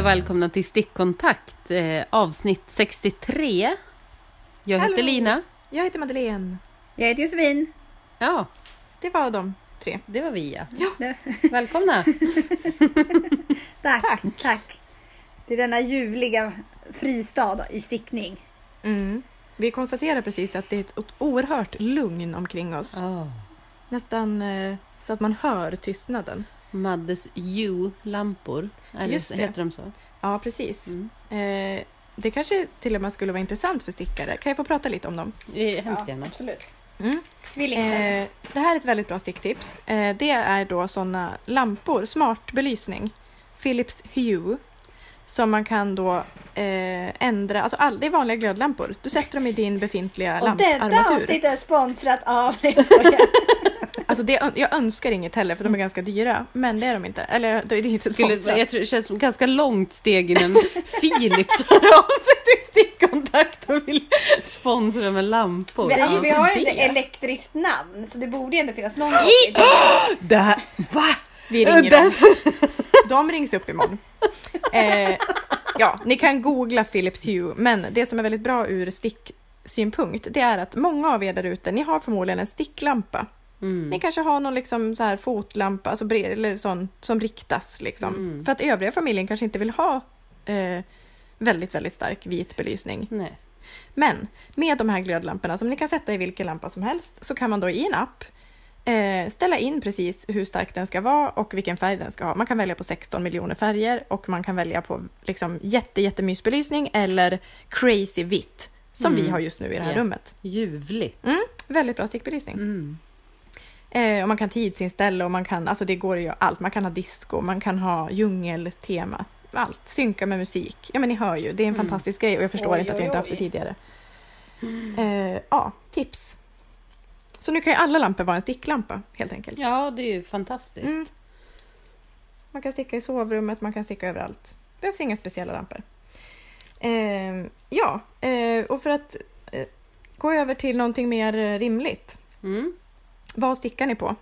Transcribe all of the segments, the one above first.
Och välkomna till Stickkontakt eh, avsnitt 63. Jag heter Hallå. Lina. Jag heter Madeleine. Jag heter Josefin. Ja, Det var de tre. det var vi ja. Ja. Välkomna! Tack, tack. Det är denna ljuvliga fristad i stickning. Mm. Vi konstaterar precis att det är ett oerhört lugn omkring oss. Oh. Nästan eh, så att man hör tystnaden. Maddes U-lampor. Eller heter de så? Ja, precis. Mm. Eh, det kanske till och med skulle vara intressant för stickare. Kan jag få prata lite om dem? Eh, Hemskt Ja, gärna. absolut. Mm. Eh, det här är ett väldigt bra sticktips. Eh, det är då sådana lampor, smart belysning, Philips Hue, som man kan då eh, ändra, alltså all, det är vanliga glödlampor. Du sätter dem i din befintliga Och detta lamparmatur. avsnitt är sponsrat av... Nej. Alltså det, jag önskar inget heller för de är ganska dyra, men det är de inte. Eller det är inte Skulle, sponsrat. jag tror det känns som ett ganska långt steg innan Philips hör av sig till stickkontakt och vill sponsra med lampor. Men, alltså, vi har ju inte elektriskt namn så det borde ju ändå finnas någon. Det här, va? Vi ringer Den- dem. De rings upp imorgon. Eh, ja, ni kan googla Philips Hue, men det som är väldigt bra ur sticksynpunkt, det är att många av er där ute, ni har förmodligen en sticklampa. Mm. Ni kanske har någon liksom så här fotlampa, alltså bred, eller sån som riktas liksom. Mm. För att övriga familjen kanske inte vill ha eh, väldigt, väldigt stark vit belysning. Nej. Men med de här glödlamporna som ni kan sätta i vilken lampa som helst så kan man då i en app eh, ställa in precis hur stark den ska vara och vilken färg den ska ha. Man kan välja på 16 miljoner färger och man kan välja på liksom jätte, jättemysbelysning eller crazy vitt som Mm. vi har just nu i det här Ja. rummet. Ljuvligt. Mm, väldigt bra stickbelysning. Mm. Eh, och man kan tidsinställa och man kan, alltså det går ju allt. Man kan ha disco, man kan ha djungeltema. Allt. Synka med musik. Ja men ni hör ju, det är en Mm. fantastisk grej och jag förstår Oj, inte att jag inte haft det tidigare. Eh, ja, tips. Så nu kan ju alla lampor vara en sticklampa helt enkelt. Ja, det är ju fantastiskt. Mm. Man kan sticka i sovrummet, man kan sticka överallt. Det behövs inga speciella lampor. Eh, ja, eh, och för att eh, gå över till någonting mer eh, rimligt. Mm. Vad stickar ni på?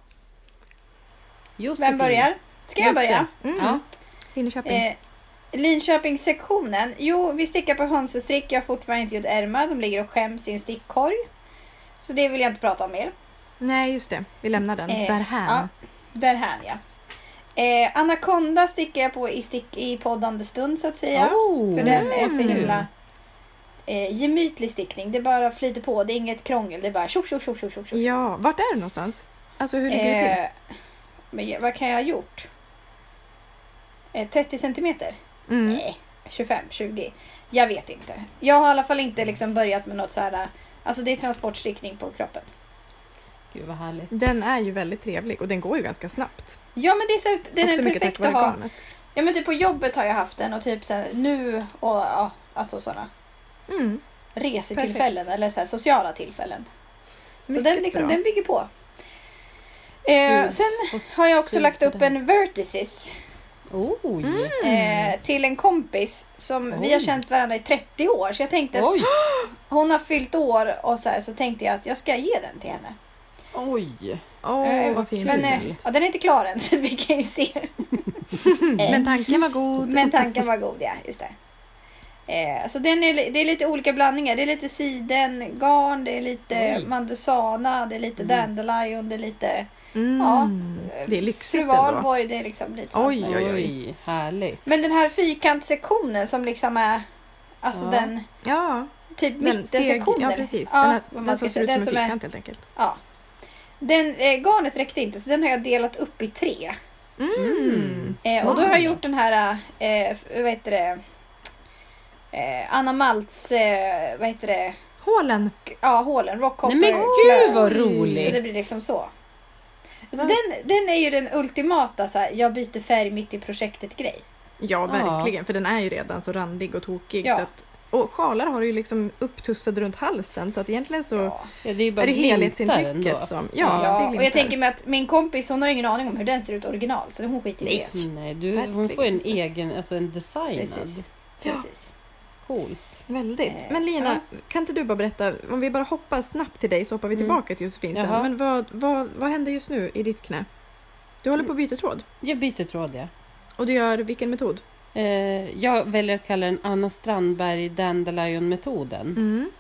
Josefin. Vem börjar? Ska jag börja? Mm. Ja. Linköping. Eh, Linköpingssektionen. Jo, vi stickar på hönsestrick. Jag har fortfarande inte gjort ärmar. De ligger och skäms i en stickkorg. Så det vill jag inte prata om mer. Nej, just det. Vi lämnar den Eh, därhän. ja. Därhän ja. Eh, Anaconda stickar jag på i, stick, i poddande stund så att säga. Oh, För den är så Mm. himla eh, gemytlig stickning. Det bara flyter på. Det är inget krångel. Det är bara tjoff, tjoff, tjoff, tjoff, tjoff. Ja, vart är det någonstans? Alltså hur ligger det till? Eh, men vad kan jag ha gjort? Eh, 30 centimeter? Mm. Nej, 25, 20. Jag vet inte. Jag har i alla fall inte liksom börjat med något så här. Alltså det är transportstickning på kroppen. Gud vad härligt. Den är ju väldigt trevlig och den går ju ganska snabbt. Ja men det är så, den Också är perfekt att ha. garnet. Ja men typ på jobbet har jag haft den och typ så här, nu och ja, alltså sådana Mm. resetillfällen Perfekt. eller så här, sociala tillfällen. Så Mycket den, liksom, bra. den bygger på. Eh, sen har jag också lagt upp en Vertices Oj! Mm. eh, till en kompis som vi har Oj. känt varandra i 30 år. Så jag tänkte att Oj! hon har fyllt år och så, här, så tänkte jag att jag ska ge den till henne. Oj! Åh, Eh, vad fint. Men eh, ja, den är inte klar än så vi kan ju se. Eh, Men tanken var god. Men tanken var god, ja. Just det. Eh, så den är, det är lite olika blandningar. Det är lite sidengarn, garn, det är lite Oj. mandusana, det är lite Mm. dandelion, det är lite Mm. ja, Det är lyxigt fru ändå. Valborg. Det är liksom lite så. Oj, oj, oj. Härligt. Men den här fyrkantsektionen som liksom är alltså Ja. den Ja, typ mittensektionen. ja precis. Ja, den här, som ser säga. ut som en Den är- fyrkant helt enkelt. Ja. Den, eh, garnet räckte inte så den har jag delat upp i tre. Mm. Eh, och då har jag gjort den här, eh, vad heter det, eh, Anna Maltz, eh, vad heter det, Hålen. ja hålen, Rockhopper. Nej men gud vad Så roligt! det blir liksom så. Alltså den, den är ju den ultimata så här, jag byter färg mitt i projektet grej. Ja, verkligen. För den är ju redan så randig och tokig. Ja. Så att, och sjalar har du ju liksom upptussade runt halsen så att egentligen så Ja. Ja, det är är det helhetsintrycket som... Ja. Ja, det Ja, är och jag tänker mig att min kompis hon har ingen aning om hur den ser ut original så hon skiter i det. Nej, du, hon får en egen, alltså en designad. Precis. Ja. Precis. Coolt. Väldigt. Eh, Men Lina, kan inte du bara berätta, om vi bara hoppar snabbt till dig så hoppar vi Mm. tillbaka till Josefin sen. Jaha. Men vad, vad, vad händer just nu i ditt knä? Du håller på att byta tråd Jag byter tråd ja. och du gör vilken metod? Eh, jag väljer att kalla den Anna Strandberg Dandelion-metoden. Mm.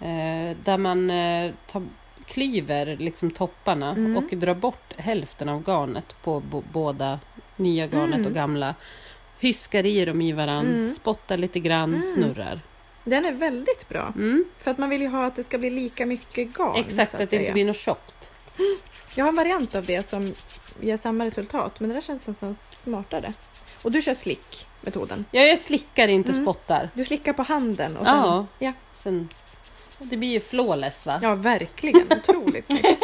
Eh, där man eh, tar, klyver liksom topparna Mm. och drar bort hälften av garnet på båda nya garnet Mm. och gamla. Hyskar i dem i varann, Mm. spottar lite grann, Mm. snurrar. Den är väldigt bra. Mm. För att man vill ju ha att det ska bli lika mycket garn. Exakt, så att det inte blir något tjockt. Jag har en variant av det som ger samma resultat, men det där känns nästan smartare. Och du kör slick-metoden. Ja, jag slickar inte Mm. spottar. Du slickar på handen och sen... Ja. Ja, Sen, det blir ju flawless va? ja verkligen. Otroligt snyggt.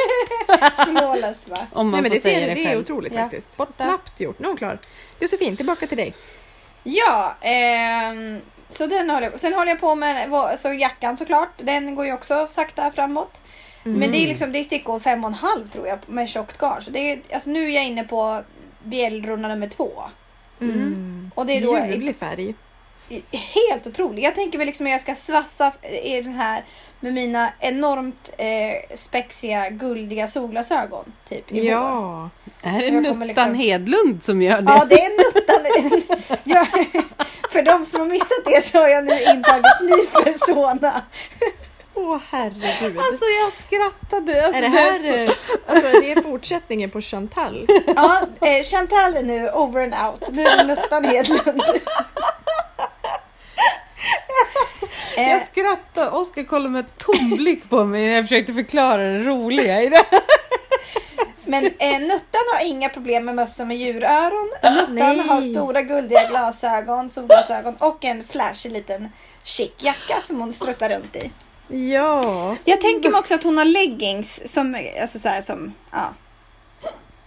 Flawless va? Om man Nej, men får det, säga ser, det, det är otroligt Ja, faktiskt. borta. Snabbt gjort. Nu är hon klar. Josefin, tillbaka till dig. Ja, ehm, så den håller jag. Sen håller jag på med så jackan såklart. Den går ju också sakta framåt. Men det är liksom det är stickor fem och en halv tror jag med tjockt garn. Så det är, alltså nu är jag inne på bjällrunda nummer två. Mm. Och det är då Ljuvlig färg. Helt otroligt. Jag tänker väl liksom att jag ska svassa i den här med mina enormt eh, spexiga guldiga solglasögon. Typ, i vår. Ja. Är det Nuttan liksom- Hedlund som gör det? Ja, det är nuttan. jag, för de som har missat det så har jag nu intagit ny persona. Åh herregud. Alltså jag skrattade. Alltså, är det här eh, alltså, är det fortsättningen på Chantal? Ja, eh, Chantal är nu over and out. Nu är det Nuttan Hedlund. Jag skrattade. Oskar kollade med tom blick på mig när jag försökte förklara det roliga i det. men eh, Nuttan har inga problem med mössor med djuröron. Nuttan Nej. har stora guldiga glasögon, solglasögon och en flashig liten chic jacka som hon struttar runt i. Ja. Jag tänker mig också att hon har leggings som, alltså så här, som, ja.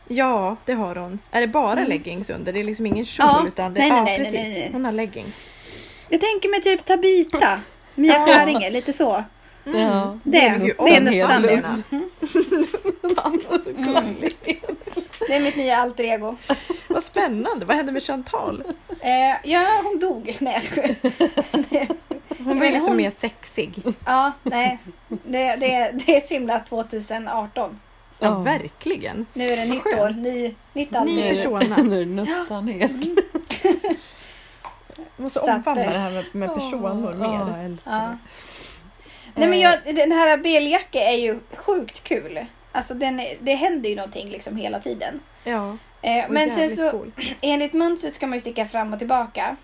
Ja, det har hon. Är det bara Mm. leggings under? Det är liksom ingen kjol Ja. utan det Nej, ja, nej, nej, precis. nej, nej. Hon har leggings. Jag tänker mig typ Tabita, Mia Ja. Skäringer, lite så. Ja, Det, det är om Nuttan det. Hedlund. Så gulligt. Det är mitt nya alter ego. Vad spännande. Vad hände med Chantal? Eh, ja, hon dog. Nej, jag skojar. Hon Men liksom hon- mer sexig. Ja, nej. Det, det, det är Simla 2018. Ja, Ja. verkligen. Nu är det nytt skönt. år, ny, nytt alter Ny ego. persona. Nu är det Nuttan Jag måste Så omfamna det här med, med personor Ja, mer. jag älskar Ja. det. Nej men Eh, jag, den här beljacka är ju sjukt kul. Alltså den, det händer ju någonting liksom hela tiden. Ja, Eh, men sen så cool. enligt mönstret ska man ju sticka fram och tillbaka.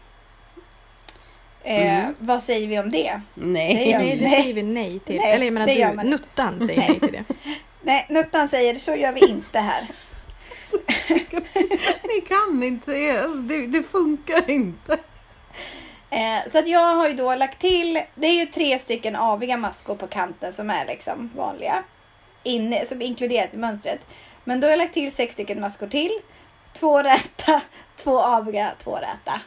Eh, Mm. Vad säger vi om det? Nej. Det gör Nej, det Nej. säger vi nej till. Nej, Eller jag menar du, man. Nuttan säger Nej. nej till det. Nej, Nuttan säger så gör vi inte här. Ni kan inte, alltså, det, det funkar inte. Eh, så att jag har ju då lagt till, det är ju tre stycken aviga maskor på kanten som är liksom vanliga. Inne, som är inkluderat i mönstret. Men då har jag lagt till sex stycken maskor till. Två räta, två aviga, två räta.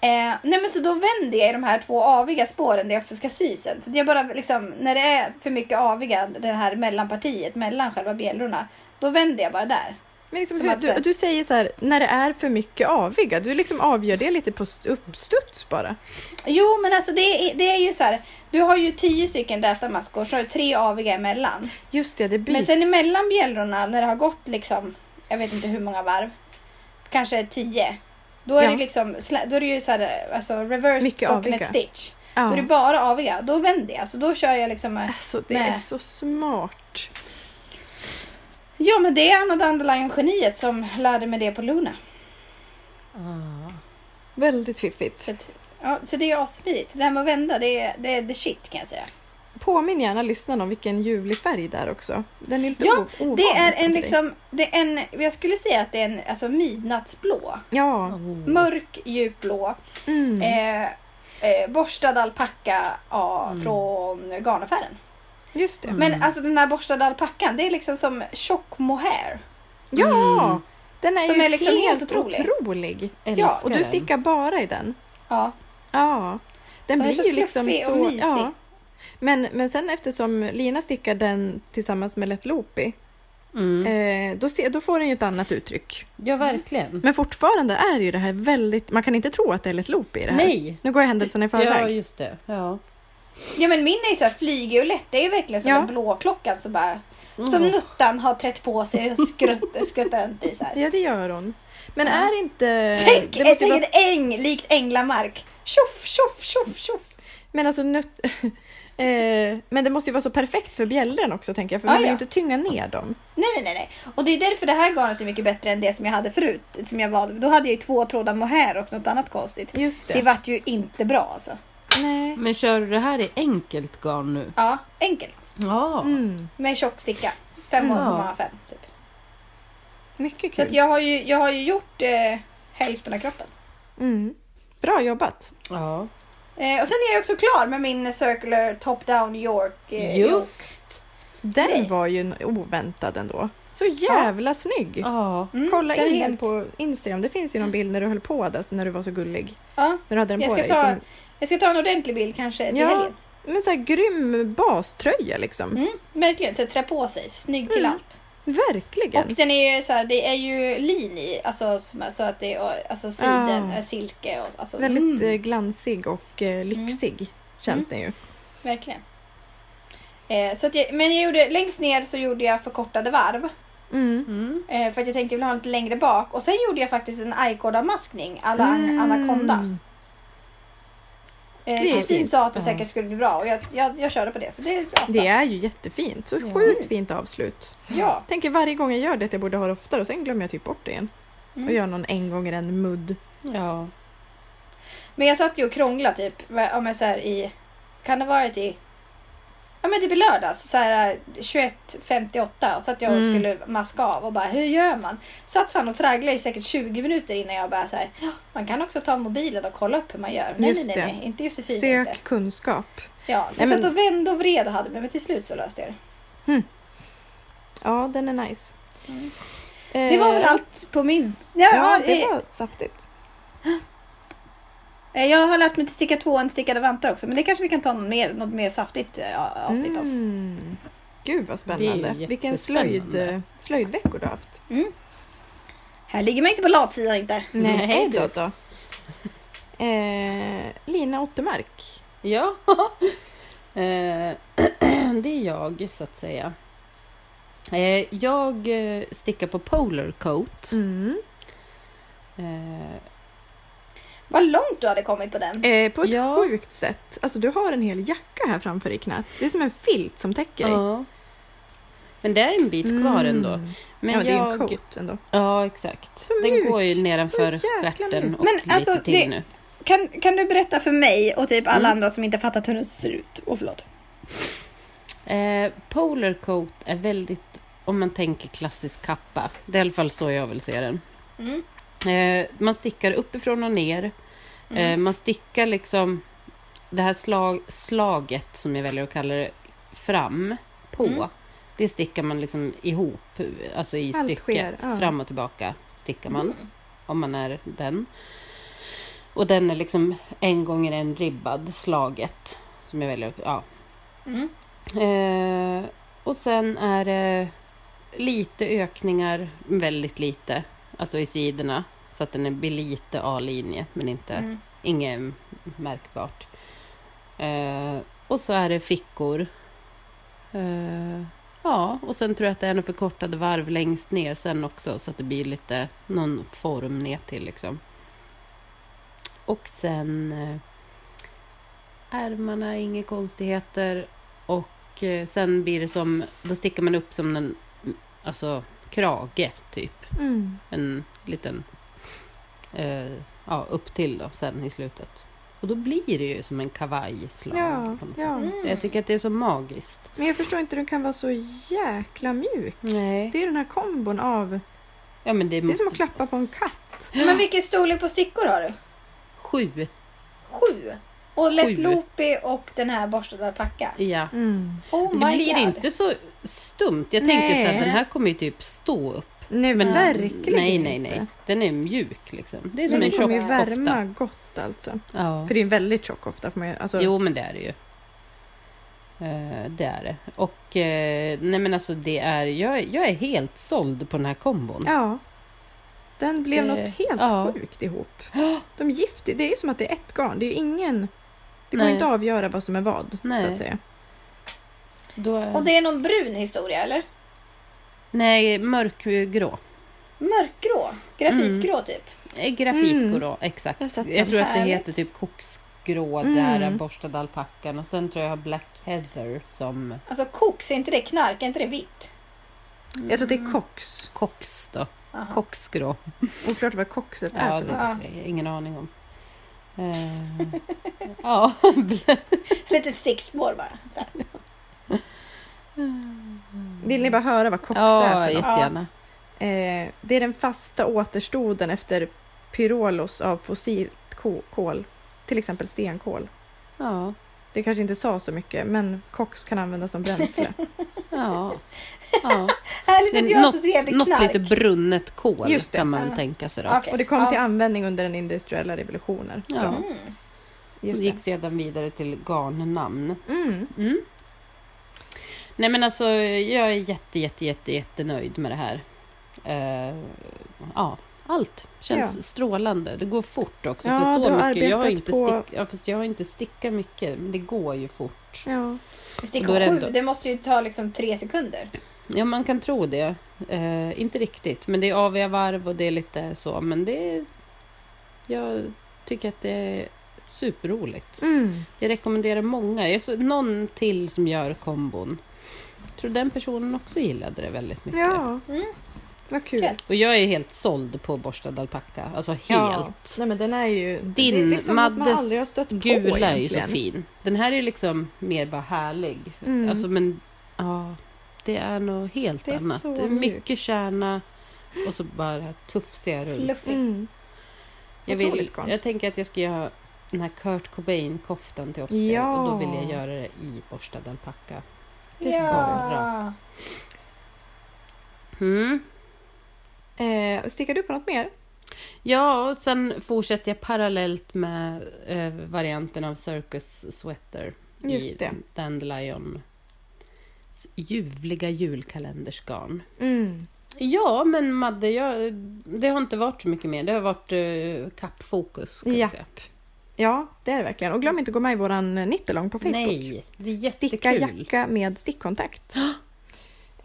Eh, nej men så då vänder jag i de här två aviga spåren där jag också ska sy sen. Så det är bara liksom, när det är för mycket aviga, det här mellanpartiet mellan själva bjällrorna. Då vänder jag bara där. Men liksom, Som hur, du, du säger så här, när det är för mycket aviga, du liksom avgör det lite på st- uppstuds bara. Jo men alltså det är, det är ju så här. Du har ju tio stycken räta maskor så har du tre aviga emellan. Just det, det byts. Men sen emellan bjällrorna när det har gått liksom, jag vet inte hur många varv, kanske tio. Då är Ja. det liksom, då är det ju så här, alltså reverse Mycket stockinette aviga. stitch. Då är det ja. bara aviga. Då vänder jag. Så då kör jag liksom med, Alltså det Nej. är så smart. Ja men det är Anna Dandelion geniet som lärde mig det på Luna. Ah. Väldigt fiffigt. Så, att, ja, så det är assmidigt. Det här med att vända, det är, det är the shit kan jag säga. Påminn gärna lyssnarna om vilken ljuvlig färg där också. Den är lite Ja, ovan Det är en liksom, det är en, jag skulle säga att det är en alltså, midnattsblå. Ja. Mörk djupblå. Mm. Eh, eh, borstad alpacka ja, Mm. från garnaffären. Just det. Men alltså den här borstade alpackan, det är liksom som tjock mohair. Ja! Mm. Den är Som ju är liksom helt helt otrolig. otrolig. Älskar Och du den. stickar bara i den. Ja. Ja. Den Den blir ju liksom och så... mysig. Ja. Men, men sen eftersom Lina stickar den tillsammans med Let Loopy, Mm. eh, då, se, då får den ju ett annat uttryck. Ja, verkligen. Men fortfarande är ju det här väldigt... Man kan inte tro att det är Let Loopy i det här. Nej. Nu går jag händelserna i Ja, förväg. just det. Ja. Ja men min är ju så här flygig och lätt. Det är ju verkligen som Ja. en blå klocka så bara Som Nuttan har trätt på sig och skrutt- skuttar runt i så här. Ja, det gör hon. Men är inte... Tänk, det måste tänk vara, en äng likt Änglamark. Tjoff, tjoff, tjoff, tjoff. men alltså nöt... eh, men det måste ju vara så perfekt för bjällran också tänker jag. För Ja, man vill ju ja. inte tynga ner dem. Nej, nej, nej, nej. Och det är därför det här garnet är mycket bättre än det som jag hade förut. Som jag valde. Då hade jag ju två trådar mohair och något annat konstigt. Just Det det. vart ju inte bra alltså. Nej. Men kör du det här i enkelt garn nu? Ja, enkelt. Ja. Mm. Med tjock sticka. 5,5 typ. Mycket Så kul. att jag har ju, jag har ju gjort eh, hälften av kroppen. Mm. Bra jobbat. ja. Eh, och sen är jag också klar med min Circular Top Down York. Eh, York. Just. Den Nej. var ju oväntad ändå. Så jävla snygg! Ja. Mm, Kolla den in den helt- på Instagram. Det finns ju någon bild när du höll på där, när du var så gullig. Ja, När du hade den jag på ska, dig. ta, Som, jag ska ta en ordentlig bild kanske till Ja. helgen. men så här grym baströja liksom. Mm, verkligen, så trä på sig. Snygg till Mm. allt. Verkligen. Och den är ju så här, det är ju lin i, alltså så att det är alltså siden, Ja. är silke och alltså. Väldigt mm, eh, glansig och eh, lyxig känns den ju. verkligen. Eh, så att jag, men jag gjorde, längst ner så gjorde jag förkortade varv. Mm. Mm. Eh, för att jag tänkte jag vill ha lite längre bak. Och sen gjorde jag faktiskt en Aikorda-maskning alla Mm. Anaconda. Eh, Kristin sa att det säkert skulle bli bra och jag, jag, jag körde på det. Så det är bra. Det är ju jättefint. Så sjukt fint avslut. Ja. Tänker varje gång jag gör det att jag borde ha det oftare och sen glömmer jag typ bort det igen. Mm. Och gör någon en gånger en mudd. Ja. Men jag satt ju och krånglade typ. Om jag så här i... Kan det varit i... Ja men typ i lördags. Så här 21.58. Satt jag och Mm. skulle maska av och bara hur gör man? Satt fan och tragglade i säkert 20 minuter innan jag bara så här. "Ja, Man kan också ta mobilen och kolla upp hur man gör. Nej Just nej nej, nej. Inte Josefin Sök inte. kunskap. Ja, så Nej, jag satt och vände och vred och hade mig. Men till slut så löste jag det. Ja, den är nice. Mm. Eh, Det var väl allt på min. Ja, Ja, det var saftigt. Eh, Jag har lärt mig till sticka två en stickade vantar också. Men det kanske vi kan ta något mer, något mer saftigt eh, avsnitt av. Mm. Gud vad spännande. Vilken slöjd, eh, slöjdveckor du har haft. Här ligger man inte på latsidan inte. Nej, då. du. då. Eh, Lina Ottermark. Ja. Eh, det är jag, så att säga. Eh, Jag stickar på Polar Coat. Mm. Vad långt du hade kommit på den. Eh, på ett Ja. sjukt sätt. Alltså du har en hel jacka här framför i knät. Det är som en filt som täcker dig. Ja. Men det är en bit kvar ändå. Mm. Men ja, det är jag... en coat ändå. Ja, exakt. Så Den mjuk. går ju nedanför stjärten och Men lite alltså, till det- nu. Kan, kan du berätta för mig och typ alla Mm. andra som inte fattat hur den ser ut? Och förlåt. Eh, Polar Coat är väldigt, om man tänker klassisk kappa. Det är i alla fall så jag vill se den. Mm. Eh, man stickar uppifrån och ner. Eh, man stickar liksom det här slag, slaget, som jag väljer att kalla det, fram på. Mm. Det stickar man liksom ihop, alltså i Allt stycket. sker, ja. Fram och tillbaka stickar man, Mm. om man är den. Och den är liksom en gånger en ribbad, slaget. Som jag väljer, ja. Mm. Eh, och sen är det lite ökningar, väldigt lite, alltså i sidorna. Så att den blir lite A-linje, men inte, Mm. inget märkbart. Eh, och så är det fickor. Eh, ja, och sen tror jag att det är några förkortade varv längst ner sen också, så att det blir lite någon form ner till liksom. Och sen eh, ärmarna, inga konstigheter. Och eh, sen blir det som, då stickar man upp som en, alltså krage typ. Mm. En liten, eh, ja upp till då sen i slutet. Och då blir det ju som en kavajslag. Ja, på något ja. sätt. Mm. Jag tycker att det är så magiskt. Men jag förstår inte hur den kan vara så jäkla mjuk. Nej. Det är den här kombon av... Ja men det Det är som att klappa på en katt. Men vilken storlek på stickor har du? Sju. Sju. Och lätt loopy och den här borstad alpacka. Ja. Mm. Oh Det blir god. inte så stumt. Jag tänker så att den här kommer ju typ stå upp. Nej, Men verkligen Nej, nej, inte. nej. Den är mjuk liksom. Det är som Men en den kommer tjock ju kofta. värma gott alltså. Ja. För det är en väldigt tjock kofta. Får man, ju- alltså, Jo, men det är det ju. Eh, det är det. Och eh, nej men alltså det är, jag, jag är helt såld på den här kombon. Ja. Den blev Det- något helt ja. sjukt ihop. De är giftiga. Det är ju som att det är ett garn. Det är ju ingen... Det går Nej. inte att avgöra vad som är vad. Så Nej. att säga. Då är, Och det är någon brun historia eller? Nej, mörkgrå. Mörkgrå? Grafitgrå typ? Eh, Grafitgrå, exakt. Jag Jag, tror att det heter typ koksgrå, Mm. där borstad alpackan. Och sen tror jag jag har Black Heather som Alltså koks, är inte det knark? Är inte det vitt? Jag tror att det är kox. kox då. Aha. Koksgrå. Oklart vad koxet är Ja, det har jag ingen aning om. Eh, ja, Lite stickspår bara. Så. Vill ni bara höra vad kox ja är för jättegärna. Eh, det är den fasta återstoden efter pyrolos av fossilt ko- kol. Till exempel stenkol. Ja, Det kanske inte sa så mycket, men kox kan användas som bränsle. ja. ja. Härligt Det att är jag något, något knark. lite brunnet kol Just det. kan man väl Ja. tänka sig då. Okej. Och det kom Ja. till användning under den industriella revolutionen. Ja. Ja, Mm. just gick det. sedan vidare till garnnamn. Mm. Mm. Nej men alltså jag är jätte, jätte, jätte, jättenöjd med det här. Eh, ja, allt känns Ja. strålande. Det går fort också. Ja, för du så har mycket. Jag har, inte på- stick, ja, fast jag har inte stickat mycket, men det går ju fort. Ja. Stick Och då är det ändå- det måste ju ta liksom tre sekunder. Ja, man kan tro det. Eh, inte riktigt, men det är aviga varv och det är lite så. Men det är... Jag tycker att det är superroligt. Mm. Jag rekommenderar många. Jag så, någon till som gör kombon. Jag tror den personen också gillade det väldigt mycket. ja, Mm. vad kul. Gött. Och jag är helt såld på borstad alpacka. Alltså helt. Ja. Nej men den är ju... Din, det är liksom Maddes aldrig har stött på Gula är ju så fin. Den här är liksom mer bara härlig. Mm. Alltså men ja, det är något helt Det är annat. så Det är mycket kärna och så bara tufsiga runt. Mm. Jag, vill, jag tänker att jag ska göra den här Kurt Cobain-koftan till Oscar Ja. och då vill jag göra det i borstad alpacka. Det ska ja. Mm. Eh, stickar du på något mer? Ja, och sen fortsätter jag parallellt med eh, varianten av Circus Sweater Just i det. Dandelion ljuvliga julkalendersgarn. Mm. Ja, men Madde, jag, det har inte varit så mycket mer. Det har varit uh, kappfokus. Kan Ja. säga. Ja, det är det verkligen. Och glöm inte att gå med i våran nittelång på Facebook. Nej, det är Sticka jättekul. jacka med stickkontakt.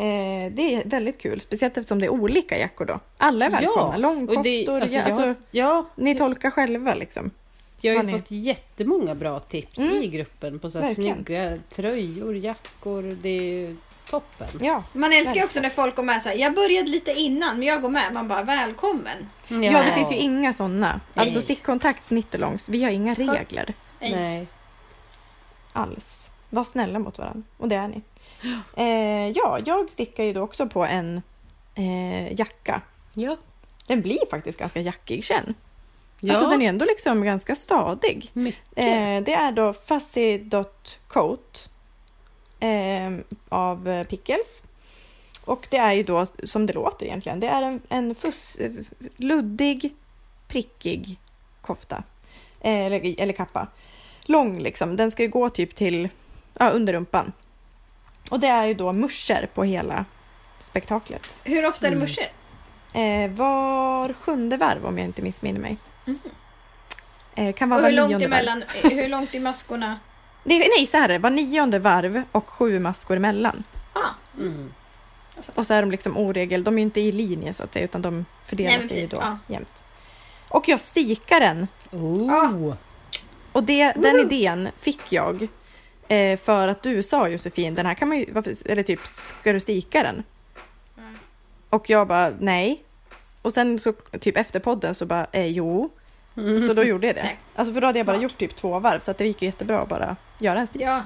Eh, det är väldigt kul, speciellt eftersom det är olika jackor då. Alla är välkomna. Och Långkottor, det, alltså, ja, har, alltså, ja, ni tolkar själva liksom. jag har ju fått jättemånga bra tips Mm. i gruppen på så här snygga tröjor, jackor. Det är toppen. Ja. Man älskar ju också när folk går med så här, jag började lite innan men jag går med. Man bara välkommen. Ja, det finns ju inga sådana. Alltså stickkontakt, snittelångs. Vi har inga regler Nej. Nej. alls. Var snälla mot varandra. Och det är ni. Eh, ja, jag stickar ju då också på en eh, jacka. Ja. Den blir faktiskt ganska jackig känn. ja. Alltså den är ändå liksom ganska stadig. mycket. Eh, det är då Fuzzy Dot Coat eh, av Pickles. Och det är ju då som det låter egentligen. Det är en, en fuss, luddig, prickig kofta. Eh, eller, eller kappa. Lång liksom. Den ska ju gå typ till ja, under rumpan. Och det är ju då muscher på hela spektaklet. Hur ofta är det Mm. muscher? Eh, var sjunde varv om jag inte missminner mig. Eh, kan vara Och hur var långt varv. emellan? Hur långt i maskorna? Det, nej, så här är det. Var nionde varv och sju maskor emellan. Ah, Mm. Och så är de liksom oregel. De är ju inte i linje så att säga utan de fördelar Nej, sig då ja. jämt. Och jag stikar den. Oh. Och det, den idén fick jag eh, för att du sa Josefin, den här kan man ju, varför, eller typ, ska du stika den? Mm. Och jag bara, nej. Och sen så typ efter podden så bara, eh, jo. Mm. Så då gjorde jag det. Exakt. Alltså för då hade jag bara Smart. gjort typ två varv så att det gick ju jättebra att bara göra en stik. ja.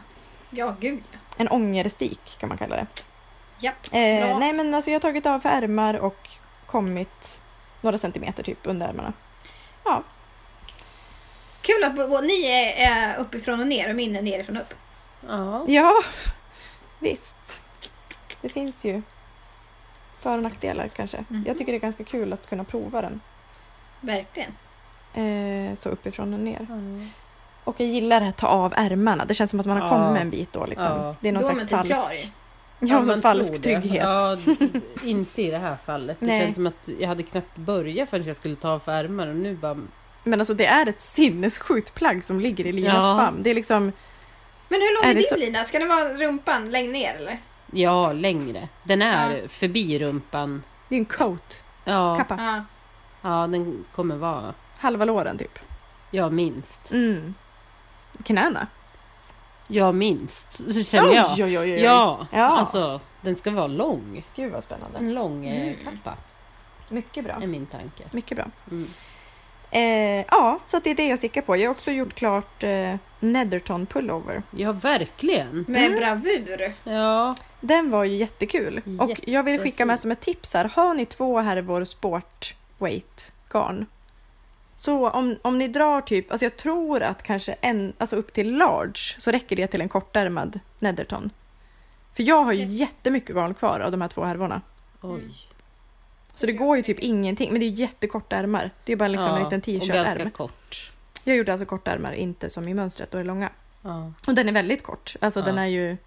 Ja, gud ja. En ångerstik kan man kalla det. Japp. Eh, nej men alltså jag har tagit av för ärmar och kommit några centimeter typ under ärmarna. Ja, Kul att ni är, uppifrån och ner och min är nerifrån och upp. Ja. ja visst. Det finns ju för och nackdelar kanske. Mhm. Jag tycker det är ganska kul att kunna prova den Verkligen. Eh, så uppifrån och ner. Och jag gillar att ta av ärmarna. Det känns som att man har Ja. kommit en bit då. Liksom. Ja. Det är någon Då slags typ falsk, klar ja, någon falsk trygghet. Ja, inte i det här fallet. Det Nej. känns som att jag hade knappt börjat förrän jag skulle ta av för ärmar och nu bara... Men alltså det är ett sinnessjukt plagg som ligger i Linas Ja. famn. Det är liksom Men hur lång Är är, det din så- lina? Ska det vara rumpan längre ner eller? Ja, längre. Den är Ja. förbi rumpan. Det är en coat, Ja, kappa. Ja. ja, den kommer vara... Halva låren typ. Ja, minst. Mm. Knäna. Ja, minst. Så känner jag. Oj, oj, oj. Ja, Ja. alltså den ska vara lång. Gud vad spännande. En lång eh, Mm. kappa Mycket bra. är min tanke. Mycket bra. Mm. Eh, ja, så att det är det jag stickar på. Jag har också gjort klart eh, Netherton pullover. Ja, verkligen. Med Mm. bravur. Ja, Den var ju jättekul. Och jag vill skicka Jättefin. med som ett tips här. Har ni två härvor sport weight garn. Så om, om ni drar typ, alltså jag tror att kanske en, alltså upp till large så räcker det till en kortärmad Netherton. För jag har ju Okej. jättemycket garn kvar av de här två härvorna. oj. Så det går ju typ ingenting, men det är jättekorta ärmar. Det är bara liksom ja, en liten Och ganska t-shirt-ärm. kort. Jag gjorde alltså kortärmar, inte som i mönstret och är långa. Ja. Och den är väldigt kort. Alltså Ja. den är ju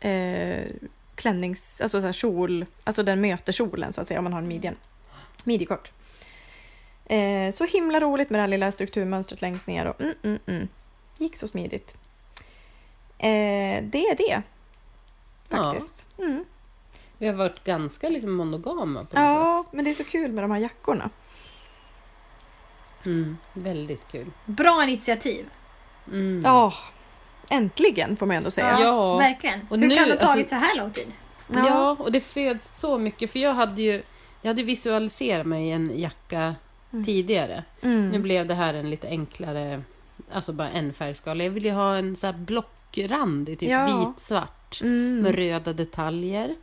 eh, klännings... Alltså så här kjol. Alltså den möter kjolen så att säga om man har en midjen. Midjekort. Eh, så himla roligt med det här lilla strukturmönstret längst ner. Och, mm, mm, mm. Gick så smidigt. Eh, det är det. Ja. Faktiskt. Mm. Vi har varit ganska liksom monogama på något Ja, men det är så kul med de här jackorna. sätt. Mm, väldigt kul. Bra initiativ. Mm. Ja, äntligen får man ändå säga. Ja. Verkligen. Och Hur nu, kan det ha tagit alltså- så här lång tid? Ja. och det föds så mycket. För jag hade ju jag hade visualiserat mig i en jacka Mm. tidigare. Mm. Nu blev det här en lite enklare, alltså bara en färgskala. Jag ville ju ha en så här blockrand i typ Ja. vit-svart Mm. med röda detaljer.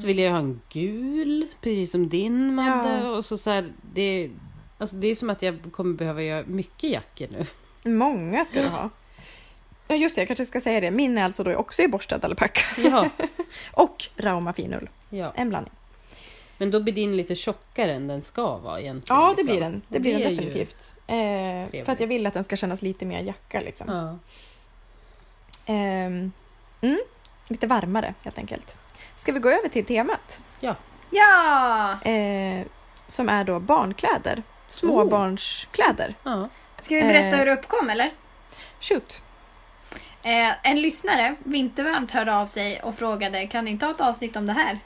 Så ville jag ha en gul, precis som din Madde. Ja. Och så så här, det, alltså det är som att jag kommer behöva göra mycket jackor nu. Många ska du ha. Ja just det, jag kanske ska säga det. Min är alltså då också i borstad alpacka. Ja, Och Rauma finull. ja. En blandning. Men då blir din lite tjockare än den ska vara egentligen. Ja, det liksom. blir den. Det Och blir den definitivt. Eh, för att jag vill att den ska kännas lite mer jacka liksom. Ja. Ehm, mm, lite varmare helt enkelt. Ska vi gå över till temat? Ja! Eh, som är då barnkläder. Småbarnskläder. ja. Ska vi berätta Eh. hur det uppkom eller? Shoot! Eh, en lyssnare, Vintervarmt, hörde av sig och frågade kan ni inte ha ett avsnitt om det här?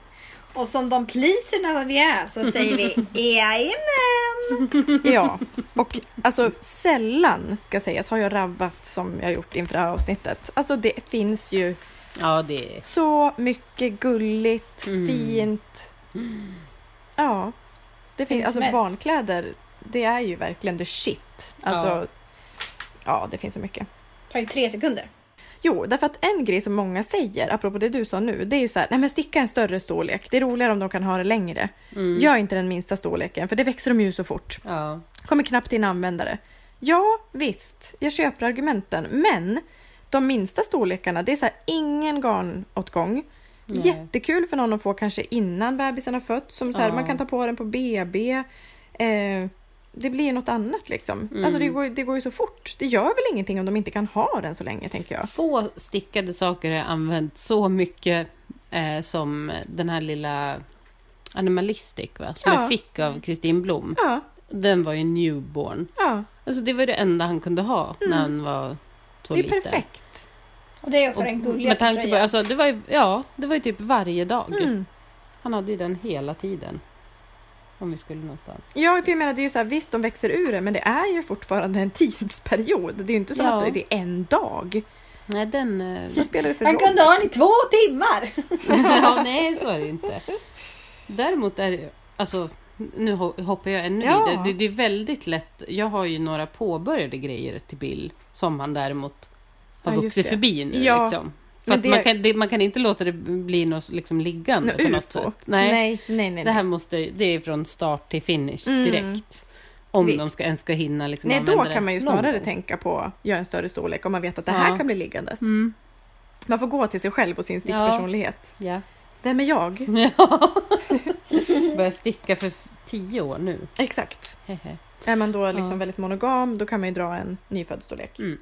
Och som de pleaserna vi är så säger vi jajamän! Ja, och alltså sällan ska sägas har jag rabbat som jag gjort inför det här avsnittet. Alltså det finns ju ja, det så mycket gulligt, Mm. fint. Ja, det finns alltså som helst. barnkläder. Det är ju verkligen the shit. Alltså, ja. det finns så mycket. Det tar ju tre sekunder. Jo, därför att en grej som många säger, apropå det du sa nu, det är ju så här, nej men sticka en större storlek. Det är roligare om de kan ha det längre. Mm. Gör inte den minsta storleken, för det växer de ju så fort. Ja. Kommer knappt in användare. Ja, visst, jag köper argumenten, men de minsta storlekarna, det är så här, ingen garnåtgång. Nej. Jättekul för någon att få kanske innan bebisen har fötts. Som så här, Ja. Man kan ta på den på BB. Eh, det blir ju något annat liksom. Mm. Alltså det går, det går ju så fort. Det gör väl ingenting om de inte kan ha den så länge tänker jag. Få stickade saker har använt så mycket eh, som den här lilla Animalistic va? som Ja. jag fick av Kristin Blom. Ja, Den var ju newborn. ja Alltså det var det enda han kunde ha när han var så Mm. det är liten. perfekt. Och det är också Och den gulligaste tanke på, tröjan. alltså, det var ju, ja, det var ju typ varje dag. Mm. Han hade ju den hela tiden. Om vi skulle någonstans. Ja, för jag menar det är ju så här, visst de växer ur det, men det är ju fortfarande en tidsperiod. Det är ju inte så Ja. att det är en dag. Nej, den... eh, Vad spelar det för Han roll? kunde ha den i två timmar! ja, nej, så är det ju inte. Däremot är det, alltså, nu ho- hoppar jag ännu Ja. vidare. Det, det är väldigt lätt. Jag har ju några påbörjade grejer till Bill som han däremot har Ja, vuxit förbi nu. Ja, Liksom. För det- man, kan, det, man kan inte låta det bli något liksom liggande Nå, på något sätt. Nej, nej, nej. nej, Det här måste, det är från start till finish Mm. direkt. Om Visst. de ska, ens ska hinna liksom nej då kan man ju snarare gång. tänka på att göra en större storlek om man vet att det här Ja. kan bli liggandes. Mm. Man får gå till sig själv och sin stickpersonlighet. Ja. Vem är jag? ja. Börjar sticka för tio år nu. Exakt. Hehe. Är man då liksom Ja. väldigt monogam, då kan man ju dra en nyfödd storlek. Mm.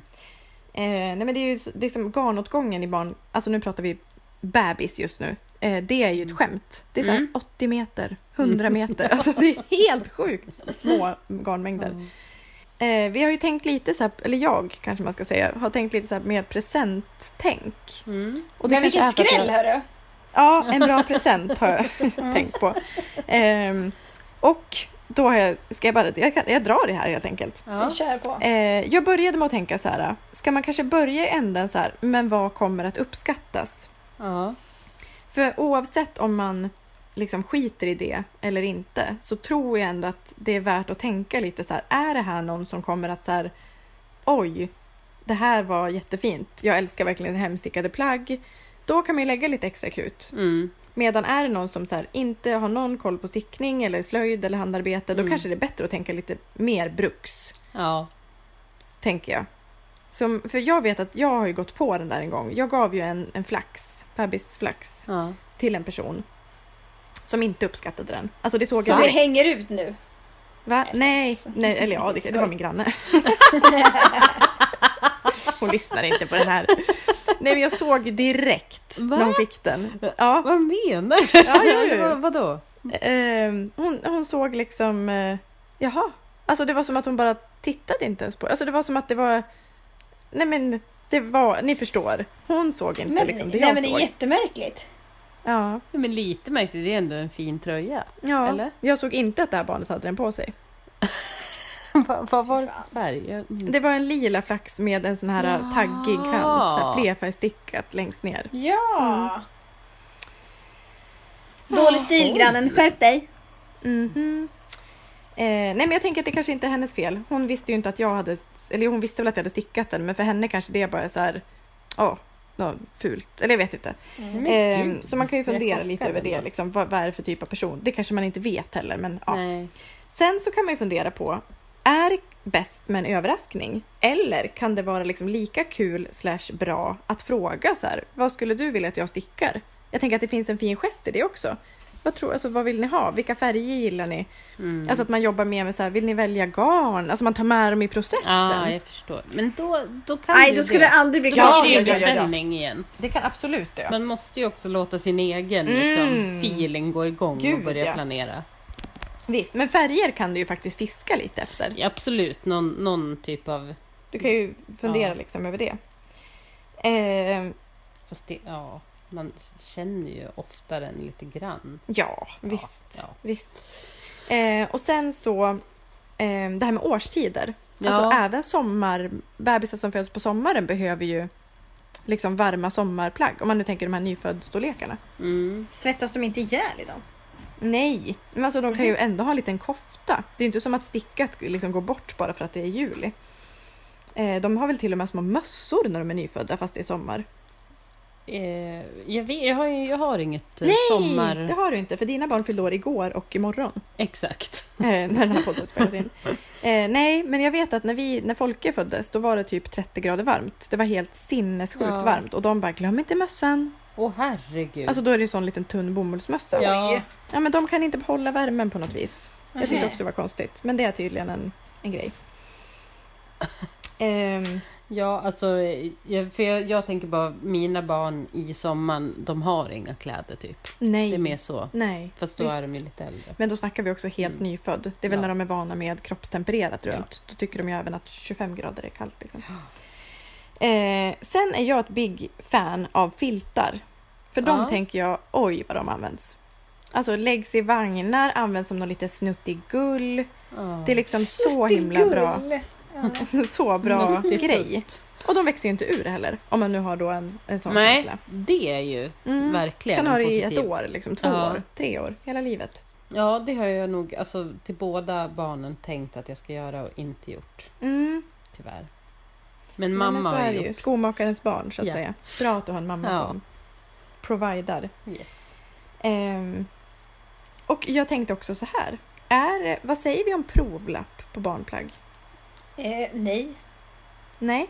Eh, nej men det är ju så- det är som garnåtgången i barn, alltså nu pratar vi bebis just nu. Eh, det är ju ett skämt. Det är så här Mm. 80 meter, 100 meter. Alltså det är helt sjukt små garnmängder. Eh, vi har ju tänkt lite så här, eller jag kanske man ska säga, har tänkt lite så här mer presenttänk. Mm. Och det Men vilken skräll jag- hörru! Ja, en bra present har jag tänkt på. Ehm, och då har jag, ska jag bara, jag, kan, jag drar det här helt enkelt. Ja. kör på. Eh, jag började med att tänka så här, ska man kanske börja i änden så här, men vad kommer att uppskattas? Ja. För oavsett om man liksom skiter i det eller inte så tror jag ändå att det är värt att tänka lite så här, är det här någon som kommer att så här, oj, det här var jättefint, jag älskar verkligen hemstickade plagg. Då kan man ju lägga lite extra krut. Mm. Medan är det någon som så här, inte har någon koll på stickning eller slöjd eller handarbete, då Mm. kanske det är bättre att tänka lite mer bruks, Ja. tänker jag. Som, för jag vet att jag har ju gått på den där en gång. Jag gav ju en, en flax, bebisflax, ja. till en person som inte uppskattade den. Alltså det såg Så jag direkt. hänger ut nu. Va? Nej, nej, eller ja, det, det var min granne. Hon lyssnar inte på den här. Nej, men jag såg ju direkt Va? när hon fick den. Ja, Vad menar du? Ja, jo, jo. Vad- Vadå? ehm, hon, hon såg liksom, eh, jaha. Alltså det var som att hon bara tittade inte ens på Alltså det var som att det var, nej men det var, ni förstår. Hon såg inte Men, liksom det nej, jag men det är såg. jättemärkligt. Ja, Ja, men lite märkligt, det är ändå en fin tröja. ja. Eller? jag såg inte att det här barnet hade den på sig. Vad vad var det för färg? Mm. Det var en lila flax med en sån här Ja. taggig kant, så flerfärgstickat längst ner. Ja. Dålig stil grannen, skärp dig. Mhm. Eh, nej men jag tänker att det kanske inte är hennes fel. Hon visste ju inte att jag hade, eller hon visste väl att jag hade stickat den men för henne kanske det bara är så här, åh, något fult. Eller jag vet inte. Men Eh, så man kan ju fundera lite över det. Liksom, vad, vad är det för typ av person? Det kanske man inte vet heller men ja. Nej. Sen så kan man ju fundera på, är bäst med en överraskning? Eller kan det vara liksom lika kul slash bra att fråga så här, vad skulle du vilja att jag stickar? Jag tänker att det finns en fin gest i det också. Vad, tror, alltså, vad vill ni ha? Vilka färger gillar ni? Mm. Alltså att man jobbar mer med så här, vill ni välja garn? Alltså man tar med dem i processen. Ja, jag förstår. Men då, då kan Nej, då skulle det. aldrig bli Då blir det beställning igen. Det kan absolut det. Man måste ju också låta sin egen Mm. liksom, feeling gå igång och Gud, börja ja. planera. Visst, men färger kan du ju faktiskt fiska lite efter. Ja, absolut, någon, någon typ av... Du kan ju fundera Ja. liksom över det. Eh, Fast det, ja, man känner ju ofta den lite grann. ja, visst. ja. visst. Eh, och sen så, eh, det här med årstider. Alltså Ja. även sommar, bebisar som föds på sommaren behöver ju liksom varma sommarplagg. Om man nu tänker de här nyföddstorlekarna. Mm. Svettas de inte ihjäl i dem? Nej, men alltså de kan ju ändå ha en liten kofta. Det är inte som att stickat liksom går bort bara för att det är juli. Eh, de har väl till och med små mössor när de är nyfödda fast det är sommar. Eh, jag, vet, jag, har, jag har inget eh, Nej, sommar... det har du inte för dina barn fyllde år igår och imorgon. Exakt. När den här podden spelas in. Nej, men jag vet att när, vi, när Folke föddes då var det typ 30 grader varmt. Det var helt sinnessjukt Ja. varmt och de bara glöm inte mössan. Åh herregud. Alltså då är det en sån liten tunn bomullsmössa. Ja. ja. Men de kan inte behålla värmen på något vis. Jag tyckte också det var konstigt. Men det är tydligen en, en grej. Ehm, ja, alltså, jag, för jag, jag tänker bara mina barn i sommaren, de har inga kläder typ. nej. Det är mer så. Nej. Fast då visst. är de ju lite äldre. Men då snackar vi också helt Mm. nyfödd. Det är väl Ja. när de är vana med kroppstempererat Ja. runt. Då tycker de ju även att 25 grader är kallt. Liksom. Eh, sen är jag ett big fan av filtar. För de Ja. tänker jag, oj vad de används. Alltså läggs i vagnar, används som någon liten snuttig gull. Ja. Det är liksom så himla bra. Ja. Så bra Nuttigt. grej. Och de växer ju inte ur heller. Om man nu har då en, en sån Nej, känsla. det är ju Mm. verkligen Kan ha det i ett år, liksom, två Ja. år, tre år, hela livet. Ja, det har jag nog alltså, till båda barnen tänkt att jag ska göra och inte gjort. Mm. Tyvärr. Men mamma men så är det ju ju. gjort. Skomakarens barn så att Ja. säga. Bra att du har en mamma Ja. som providar. Yes. Ehm, och jag tänkte också så här. Är, vad säger vi om provlapp på barnplagg? Eh, nej. Nej?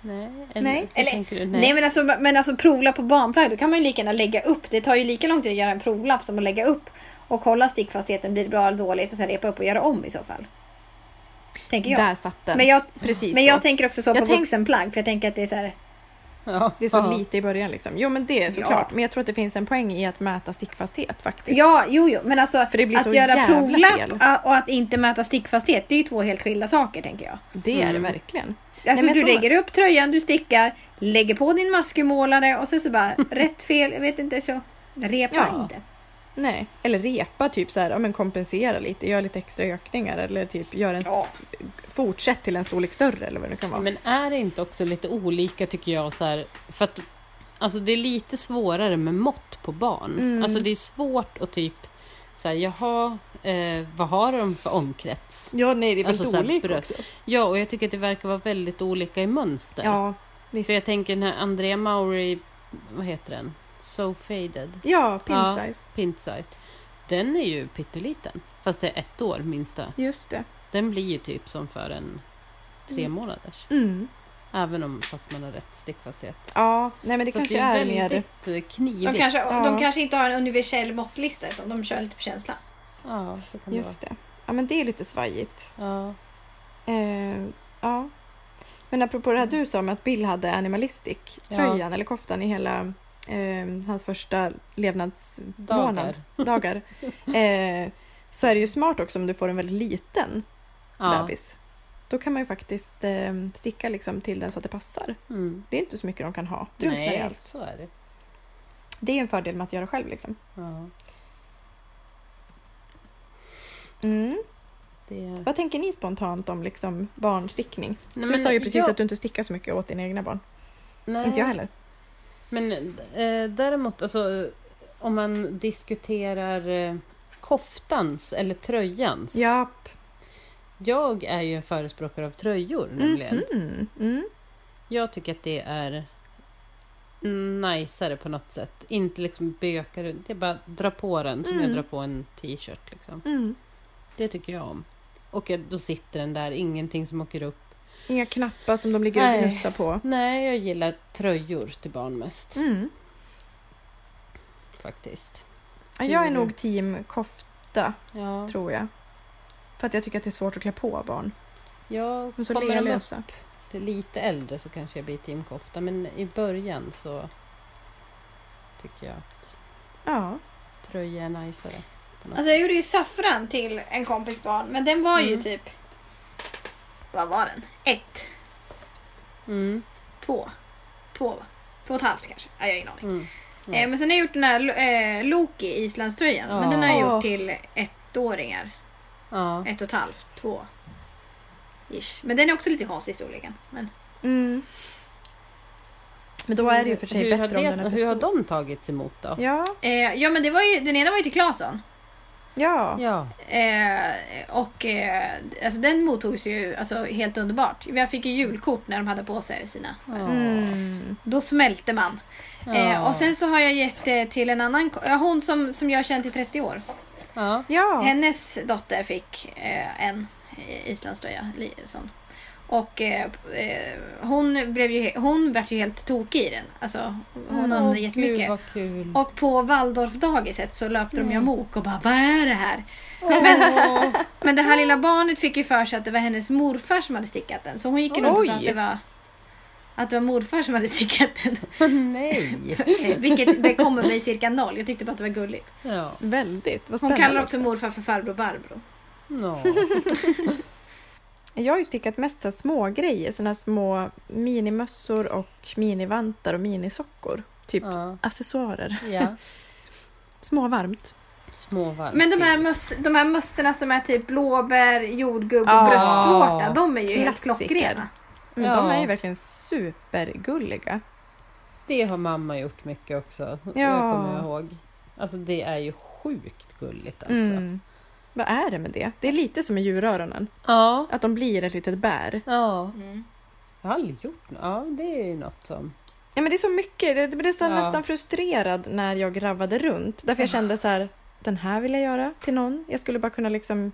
Nej, eller, Nej. Eller- tänker du? Nej, men, alltså, men alltså provlapp på barnplagg, då kan man ju lika gärna lägga upp. Det tar ju lika lång tid att göra en provlapp som att lägga upp och kolla stickfastheten, blir det bra eller dåligt och sen repa upp och göra om i så fall. Tänker jag. Där satt den. Men jag, Precis men så. jag tänker också så Jag på tänk- vuxenplagg för jag tänker att det är så här. Ja. Det är så ja. lite i början liksom. Jo men det är såklart. Men jag tror att det finns en poäng i att mäta stickfasthet faktiskt. Ja, jo, jo, men alltså För det blir att så göra provlapp och att inte mäta stickfasthet, det är ju två helt skilda saker tänker jag. Det är det Mm. verkligen. Alltså men jag du tror- lägger upp tröjan, du stickar, lägger på din maskermålare och så, så bara rätt fel, jag vet inte så. Repa Ja. inte. Nej, eller repa typ så här, ja men kompensera lite, gör lite extra ökningar eller typ gör en, Ja. fortsätt till en storlek större eller vad det kan vara. Men är det inte också lite olika tycker jag så här, för att alltså det är lite svårare med mått på barn. Mm. Alltså det är svårt att typ så här, jaha, eh, vad har de för omkrets? Ja, nej det är väldigt Alltså, olika bröst. också. Ja, och jag tycker att det verkar vara väldigt olika i mönster. Ja, visst. För jag tänker den här Andrea Maury, vad heter den? So faded, Ja, pin Ja. size. pint size. Den är ju pytteliten. Fast det är ett år minsta. Just det. Den blir ju typ som för en tre månaders. Mm. Även om fast man har rätt stickfasthet. Ja, nej men det Så kanske det är, är, mer... väldigt eh, knivigt. De kanske, Ja. de kanske inte har en universell måttlista utan de kör lite på känsla. Ja, så kan det Just det. Ja, men det är lite svajigt. vara. Ja. Eh, ja. Men apropå det här du sa med att Bill hade animalistic-tröjan eller koftan i hela eh, hans första levnadsmånad, dagar. eh, så är det ju smart också om du får en väldigt liten Ja. bebis. Då kan man ju faktiskt eh, sticka liksom till den så att det passar. Mm. Det är inte så mycket de kan ha. Drunknar i Nej, allt. så är det. Det är en fördel med att göra själv. Liksom. Ja. Mm. Det... Vad tänker ni spontant om liksom, barnstickning? Nej, du sa ju precis jag- att du inte stickar så mycket åt dina egna barn. Nej. Inte jag heller. Men eh, däremot, alltså, om man diskuterar eh, koftans eller tröjans. Japp. Jag är ju en förespråkare av tröjor nämligen. Mhm. Mm. Jag tycker att det är najsare på något sätt. Inte liksom böka runt. Det är bara dra på den som Mm. jag drar på en t-shirt. Liksom. Mm. Det tycker jag om. Och då sitter den där, ingenting som åker upp. Inga knappar som de ligger och Nej. gnussar på. Nej, jag gillar tröjor till barn mest Mm. faktiskt. Ja, Jag är Mm. nog team kofta, Ja, tror jag. För att jag tycker att det är svårt att klä på barn. De är så kommer de upp lite äldre så kanske jag blir teamkofta. Men i början så tycker jag att Ja. tröja är najsare. Alltså jag gjorde ju saffran till en kompis barn men den var ju Mm. typ... Vad var den? Ett, Mm, två, två, två och ett halvt kanske. Ja, jag har ingen aning. mm. Ja. Eh, men sen har jag gjort den här eh, Loki, islandströjan. Men den har jag Ja. gjort till ettåringar. Ja. Ett och ett halvt, två. Ish. Men den är också lite konstig i storleken. Men... Mm. Men då är det ju för sig hur bättre har om det, den är Hur har de tagits emot då? Ja, Eh, ja men det var ju, den ena var ju till Claesson. Ja. Ja. Eh, och eh, alltså den mottogs ju alltså, helt underbart. Jag fick ju julkort när de hade på sig sina. Mm. Då smälte man. Eh, Ja. och sen så har jag gett det till en annan, hon som, som jag har känt i 30 år. Ja. Hennes dotter fick eh, en eh, islandströja. Sån. Och eh, eh, hon blev ju, hon vart ju helt tokig i den. Alltså, hon Mm. undrade Åh, jättemycket. Gud vad kul. Och på Waldorfdagiset så löpte de ju Nej. amok och bara vad är det här? Åh. Men det här lilla barnet fick ju för sig att det var hennes morfar som hade stickat den. Så hon gick runt och sa att det var att det var morfar som hade stickat den. Nej. Vilket bekommer mig cirka noll. Jag tyckte bara att det var gulligt. Ja. Väldigt. Vad Hon kallar också morfar för farbror Barbro. No. Jag har ju stickat mest så små grejer, såna här små minimössor och minivantar och minisockor. Typ Ja. accessoarer. ja. Små varmt. Småvarmt. Men de här, möss, de här mössorna som är typ blåbär, jordgubb och Ja. bröstvårta. De är ju helt klockrena. Men Ja. De är ju verkligen supergulliga. Det har mamma gjort mycket också. Ja. Jag kommer ihåg. Alltså det är ju sjukt gulligt alltså. Mm. Vad är det med det? Det är lite som med djuröronen. Ja. Att de blir ett litet bär. Ja. Mm. Jag har aldrig gjort något. Ja, det är ju något som... Ja, men det är så mycket. Det det blev så Ja. nästan frustrerad när jag gravade runt. Därför jag kände så här, den här vill jag göra till någon. Jag skulle bara kunna liksom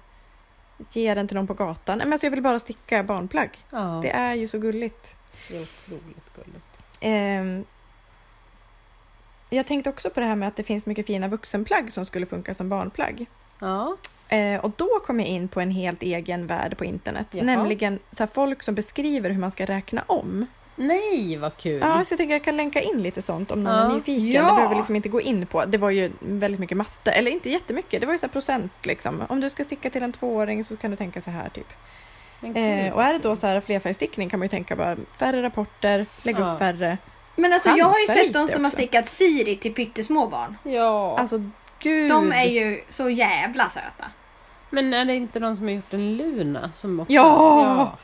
ge den till någon på gatan. Men alltså jag vill bara sticka barnplagg. Ja, Det är ju så gulligt. det är otroligt gulligt. Ehm, jag tänkte också på det här med att det finns mycket fina vuxenplagg som skulle funka som barnplagg. Ja. Eh, och då kom jag in på en helt egen värld på internet. Jaha. Nämligen så här, folk som beskriver hur man ska räkna om. Nej, vad kul! Ja, så jag tänker jag kan länka in lite sånt om någon Ja. är nyfiken. Ja. Det behöver vi liksom inte gå in på. Det var ju väldigt mycket matte, eller inte jättemycket. Det var ju så här procent liksom. Om du ska sticka till en tvååring så kan du tänka så här typ. Eh, och är det då så här flerfärgstickning kan man ju tänka bara färre rapporter, lägga Ja. upp färre. Men alltså jag har ju sett de som har stickat Siri till pyttesmå barn. Ja. Alltså gud. De är ju så jävla söta. Men är det inte någon som har gjort en Luna? Som också... Ja!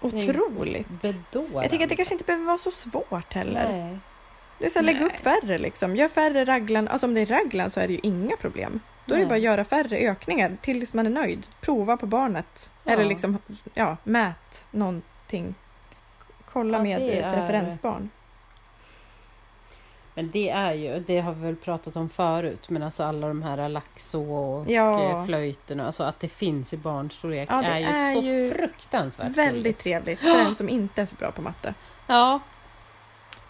Otroligt. Bedårande. Jag tänker att det kanske inte behöver vara så svårt heller. Nej. Det är så här, lägg upp färre liksom. Gör färre raglan. Alltså om det är raglan så är det ju inga problem. Då är det Nej. bara att göra färre ökningar tills man är nöjd. Prova på barnet. Ja. Eller liksom, ja, mät någonting. Kolla Ja, med ett referensbarn. Men det är ju, det har vi väl pratat om förut, men alltså alla de här laxo och Ja. eh, flöjterna, alltså att det finns i barnstorlek Ja, det är ju är så ju fruktansvärt Väldigt trevligt för en som inte är så bra på matte. Ja,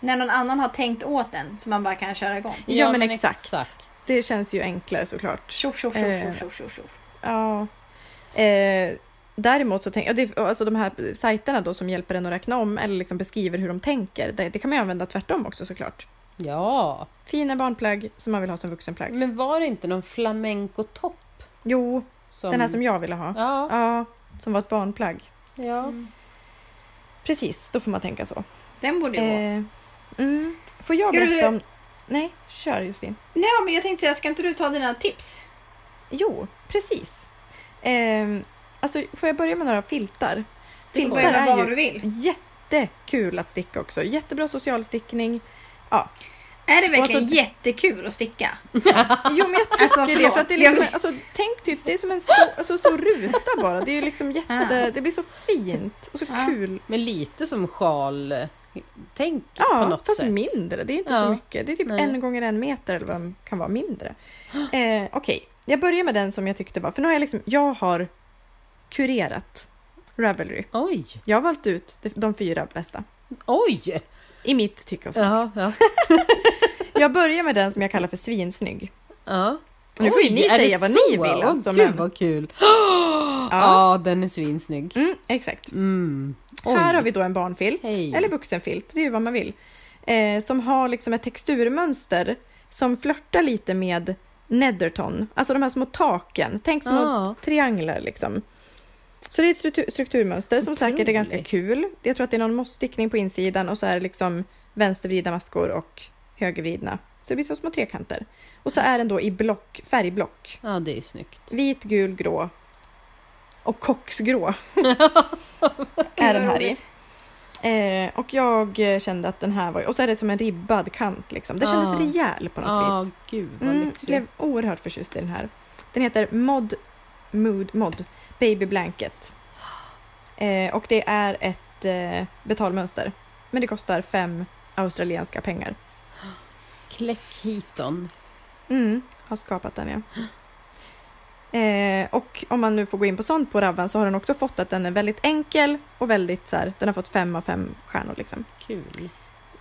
När någon annan har tänkt åt den så man bara kan köra igång. Ja, men exakt. Det känns ju enklare såklart. Tjoff, tjoff, Eh. tjoff, tjoff, tjoff, tjoff. Ja. Eh, däremot så tänker jag, alltså de här sajterna då som hjälper en att räkna om eller liksom beskriver hur de tänker, det, det kan man ju använda tvärtom också såklart. Ja, Fina barnplagg som man vill ha som vuxenplagg. men var det inte någon flamenco-topp? Jo, Som... den här som jag ville ha. Ja, Ja, som var ett barnplagg. ja. Precis, då får man tänka så. Den borde ju. Eh, mm. Får jag Ska du- berätta om... Nej, kör Josefin. Nej, men jag tänkte säga, ska inte du ta dina tips? Jo, precis. Eh, alltså, får jag börja med några filtar? Du Filtar är ju du vill. jättekul att sticka också. Jättebra socialstickning. Är det verkligen alltså- jättekul att sticka? Jo, men jag tycker Alltså, det. För att det är liksom, alltså, tänk typ, det är som en stor, alltså, stor ruta bara. Det är ju liksom jätte, det blir så fint och så Ja. kul. Men lite som sjal tänk på Ja, något fast sätt. mindre. Det är inte Ja. så mycket. Det är typ Nej. en gånger en meter eller vad det kan vara mindre. Eh, Okej, jag börjar med den som jag tyckte var, för nu har jag liksom, jag har kurerat Ravelry. Oj, Jag har valt ut de, de fyra bästa. oj! I mitt tycke och smak. Ja, ja. Jag börjar med den som jag kallar för svinsnygg. ja. Nu får ju ni säga vad ni vill, Åh, alltså, gud men- vad kul! Ja. den är svinsnygg. Mm, exakt. Mm. Här har vi då en barnfilt, Hej. eller vuxenfilt, det är ju vad man vill. Eh, som har liksom ett texturmönster som flörtar lite med Netherton, alltså de här små taken. Tänk små Ja. trianglar liksom. Så det är ett struktur, strukturmönster som säkert är ganska kul. Jag tror att det är någon mossstickning på insidan och så är det liksom vänstervridna maskor och högervridna. Så det blir så små trekanter. Och så är den då i block, färgblock. Ja, det är vad Vit, gul, grå och koksgrå är den här i. Eh, och jag kände att den här var... Och så är det som en ribbad kant liksom. Det kändes Ja. rejäl på något Ja, vis. gud vad Mm, blev oerhört förtjust i den här. Den heter Mod Mood Mod Baby Blanket. Eh, och det är ett eh, betalmönster. Men det kostar fem australienska pengar. Kläckhiton. Mm, har skapat den ja. Eh, och om man nu får gå in på sånt på Ravan så har den också fått att den är väldigt enkel och väldigt så här, den har fått fem av fem stjärnor liksom. Kul.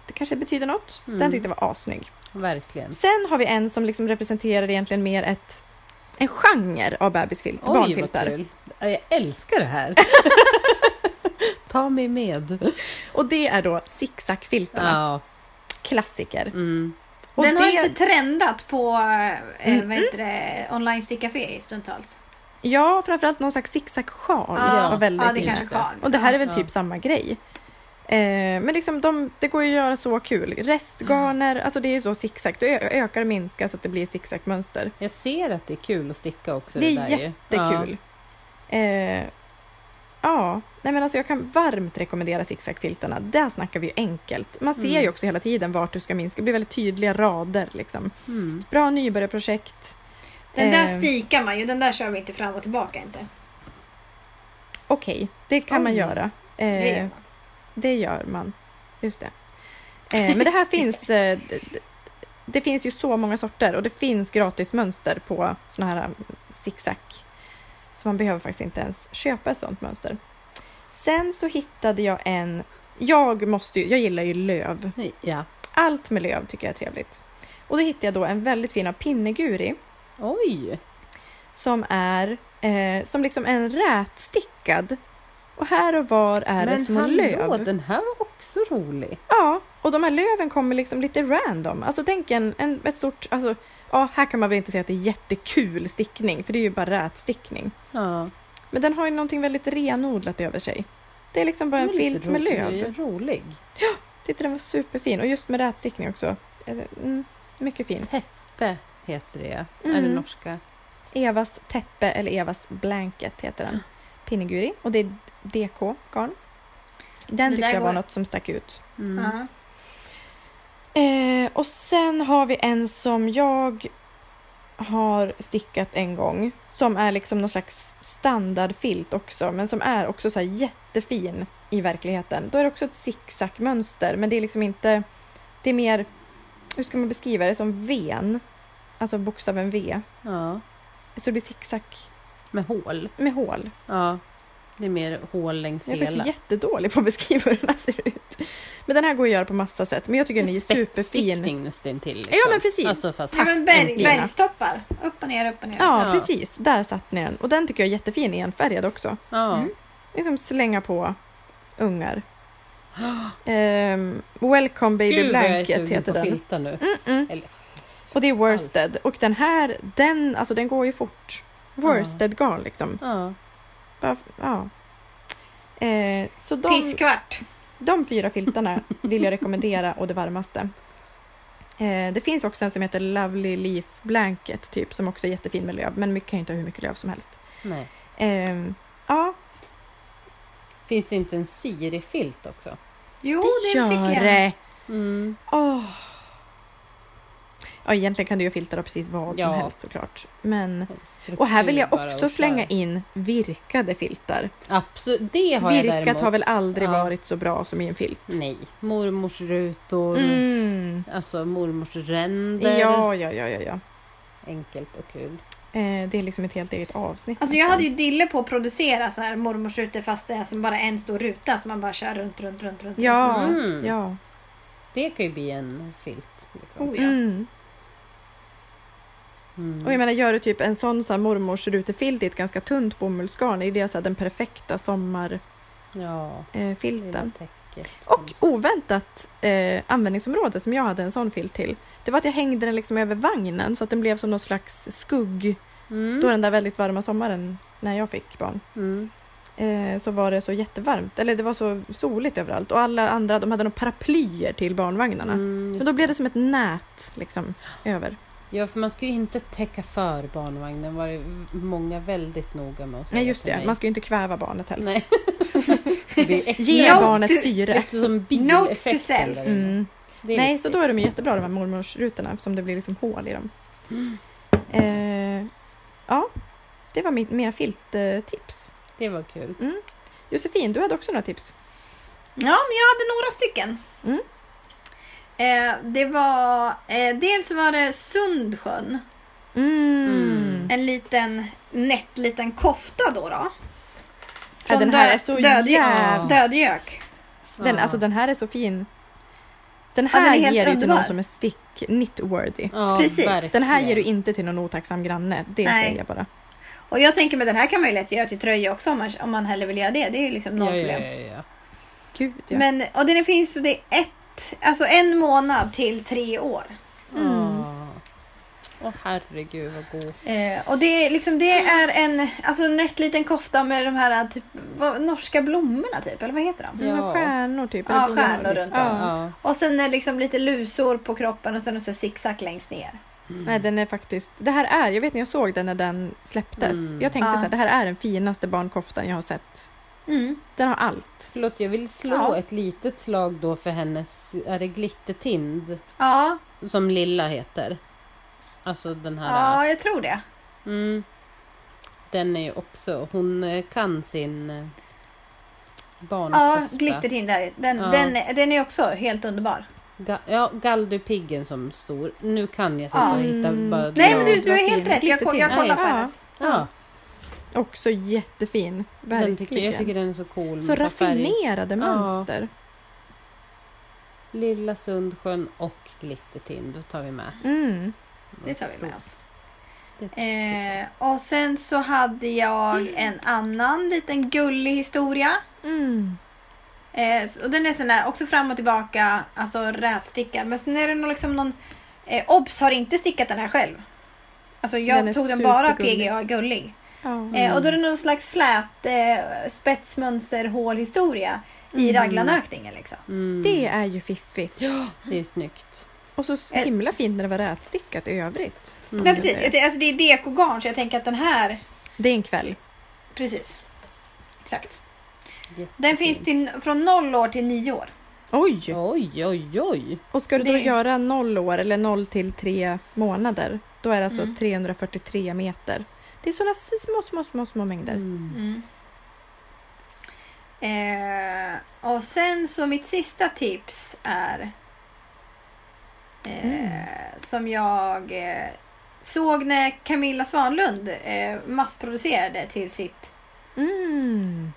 Det kanske betyder något. Mm. Den tyckte jag var asnygg. Verkligen. Sen har vi en som liksom representerar egentligen mer ett, en genre av bebisfilt, Oj, vad barnfiltar. kul. Ja, Jag älskar det här. Ta mig med. Och det är då zigzagfiltarna, Ja. klassiker. Mm. Och Den det, har inte trendat på eh, Mm. vad heter det, online stickcafé i stundtals. Ja, framförallt någon slags zigzagsjal Ja. var väldigt ja, det kanske har. Och det här är väl Ja. typ samma grej. Eh, men liksom de, det går ju att göra så kul. Restgarner, alltså det är ju så zigzag. Du ökar och minskar så att det blir zigzagmönster. Jag ser att det är kul att sticka också. Det är där ju. jättekul. Eh, ja, nej men alltså jag kan varmt rekommendera zigzagfiltarna. Där snackar vi ju enkelt. Man ser Mm. ju också hela tiden vart du ska minska. Det blir väldigt tydliga rader liksom. Ja. Mm. Bra nybörjarprojekt. Den där Eh. stikar man ju, den där kör vi inte fram och tillbaka inte. Okej, det kan man Oj. göra. Det gör Eh, man. Det gör man. Just det. Eh, men det här finns... Eh, det, det- finns ju så många sorter och det finns gratismönster på såna här um, zigzag. Så man behöver faktiskt inte ens köpa ett sånt mönster. Sen så hittade jag en... Jag måste ju, jag gillar ju löv. Ja. Allt med löv tycker jag är trevligt. Och då hittade jag då en väldigt fin av Pinneguri Oj! som är eh, som liksom en rätstickad. Och här och var är det Men små hallå, löv. den här var också rolig. Ja, och de här löven kommer liksom lite random. Alltså tänk en, en, ett stort... Alltså, ja, här kan man väl inte säga att det är jättekul stickning, för det är ju bara rätstickning. Ja. Men den har ju någonting väldigt renodlat över sig. Det är liksom bara en filt med löv. Rolig. Tyckte den var superfin och just med rätstickning också. Mm, mycket fin. Teppe heter det. Är det Mm. norska? Evas täppe eller Evas blanket heter den. Pinneguri och det är DK-garn. Den Det tyckte jag var går- något som stack ut. Mm. Ja. Eh, och sen har vi en som jag har stickat en gång. Som är liksom någon slags standardfilt också. Men som är också så här jättefin i verkligheten. Då är det också ett zigzag-mönster. Men det är liksom inte... Det är mer... Hur ska man beskriva det? Som ven. Alltså bokstaven V. Ja, Så det blir zigzag med hål. med hål. Ja, det är mer hål längs Jag är hela. faktiskt jättedålig på att beskriva hur den här ser ut. Men den här går att göra på massa sätt. Men jag tycker den är superfin. Spetsstickning nästintill. Liksom. Ja, men precis. Alltså fast... Ja, men berg, bergstoppar. Upp och ner, upp och ner. Ja, Ja. precis. Där satt ni den. Och den tycker jag är jättefin enfärgad också. Ja. Mm. Liksom slänga på ungar. Ehm, Welcome Baby Gud vad jag är Blanket heter den. filtar nu. Mm-mm. Eller, Och det är worsted. Och den här, den, alltså den går ju fort. Worsted garn liksom. ja. Bara, ja. Eh, så de, Pisskvart. de fyra filtarna vill jag rekommendera och det varmaste. Eh, det finns också en som heter Lovely Leaf Blanket typ som också är jättefin med löv. Men mycket kan ju inte ha hur mycket löv som helst. Nej. Ehm, ja, Finns det inte en Siri-filt också? Jo, det det, gör tycker jag. det! Mm. Åh. Ja, egentligen kan du ju filtra precis vad Ja. som helst såklart. Men... Och här vill jag också slänga in virkade filtar. Absolut, det har jag Virkat däremot. har väl aldrig Ja. varit så bra som i en filt. Nej, mormors rutor, Mm. alltså mormors ränder. Ja, ja, ja, ja, ja. Enkelt och kul. Eh, det är liksom ett helt eget avsnitt. Alltså jag hade ju dille på att producera så här mormorsrutor fast det är som bara en stor ruta som man bara kör runt, runt, runt, runt. Ja, Mm. ja. Det kan ju bli en filt. Liksom. Oh, ja. Mm. Mm. Och jag menar, gör du typ en sån så här mormors rutefilt i ett ganska tunt bomullsgarn, är det så här den perfekta sommarfilten. Ja, Eh. Och oväntat eh, användningsområde som jag hade en sån filt till. Det var att jag hängde den liksom över vagnen så att den blev som någon slags skugg. Mm. Då den där väldigt varma sommaren när jag fick barn. Mm. Eh, så var det så jättevarmt. Eller det var så soligt överallt. Och alla andra de hade nog paraplyer till barnvagnarna. Mm, Men då blev det som ett nät liksom över. Ja, för man ska ju inte täcka för barnvagnen. var det många väldigt noga med att säga Nej just det, man ska ju inte kväva barnet heller. Nej. Ge barnet to- syre. som Note to self. Mm. Nej, viktigt. så då är de ju jättebra de här mormorsrutorna eftersom det blir liksom hål i dem. Mm. Eh, ja, det var mitt mina filttips. Det var kul. Josefin, du hade också några tips. Ja, men jag hade några stycken. Mm. Eh, det var... Eh, dels var det Sundsjön. Mm. En liten nätt liten kofta då. då. Ja, Från den här dö- är så dödgök. Dödgök. Den, Ja. alltså, den här är så fin. Den Ja, den här är helt ger du till någon som är stick knitworthy. Ja, Precis. verkligen. Den här ger du inte till någon otacksam granne. Det Nej. säger jag bara. Och jag tänker med den här kan man ju lätt göra till tröja också om man, om man hellre vill göra det. Det är ju liksom noll ja, ja, problem. ja, ja. Gud ja. Men, och den finns ju det är ett, alltså en månad till tre år. Mm. Åh, Åh, herregud vad god. Eh, och det är liksom det är en alltså nätt liten kofta med de här typ, vad, norska blommorna typ, eller vad heter de? Ja. Stjärnor typ. Ja, stjärnor runt ja. Ja. Och sen är liksom lite lusor på kroppen och sen så zigzag längst ner. Mm. Nej, den är faktiskt... Det här är... Jag vet när jag såg den när den släpptes. Mm. Jag tänkte Ja. så här, det här är den finaste barnkoftan jag har sett. Den har allt. Förlåt, jag vill slå Ja. ett litet slag då för hennes, är det glittertind? Ja, Som Lilla heter. Alltså den här. ja, jag tror det. Mm. Den är ju också, hon eh, kan sin eh, barnkofta. Ja, glittertinder. Den, Ja. den, är- den är också helt underbar. Ga- ja, Galdhöpiggen som stor. Nu kan jag sitta Ja. och hitta Mm. bara Nej, men du, du är helt rätt. Jag, jag Glittertind. kollar på Ja. hennes. Ja, Också jättefin. den Verkligen. tycker, jag tycker den är så cool. så så färg. raffinerade mönster. Lilla Sundsjön och Glittertind, då tar vi med. Mm. Det tar vi med oss. Eh, och sen så hade jag en annan liten gullig historia. Mm. Eh, och den är sån där, också fram och tillbaka, alltså rätstickad. Men sen är det nog liksom någon... Eh, Obs har inte stickat den här själv. Alltså jag Den tog den bara. PGA gullig. Ja. Eh, och då är det någon slags flät eh, spetsmönster hålhistoria i Mm. raglanökningen liksom. Mm. Det är ju fiffigt. Det är snyggt. Och så himla fint när det var rätstickat i övrigt. Mm. Men precis, alltså det är dekogarn så jag tänker att den här, Det är en kväll. precis. Exakt. Jättefint. Den finns till, från 0 år till 9 år. Oj! Oj, oj, oj. Och ska Så du då det- göra noll år eller noll till tre månader, då är det alltså Mm. 343 meter. Det är sådana små, små, små, små mängder. Mm. Eh, och sen så mitt sista tips är eh, Mm. som jag eh, såg när Camilla Svanlund eh, massproducerade till sitt Mm.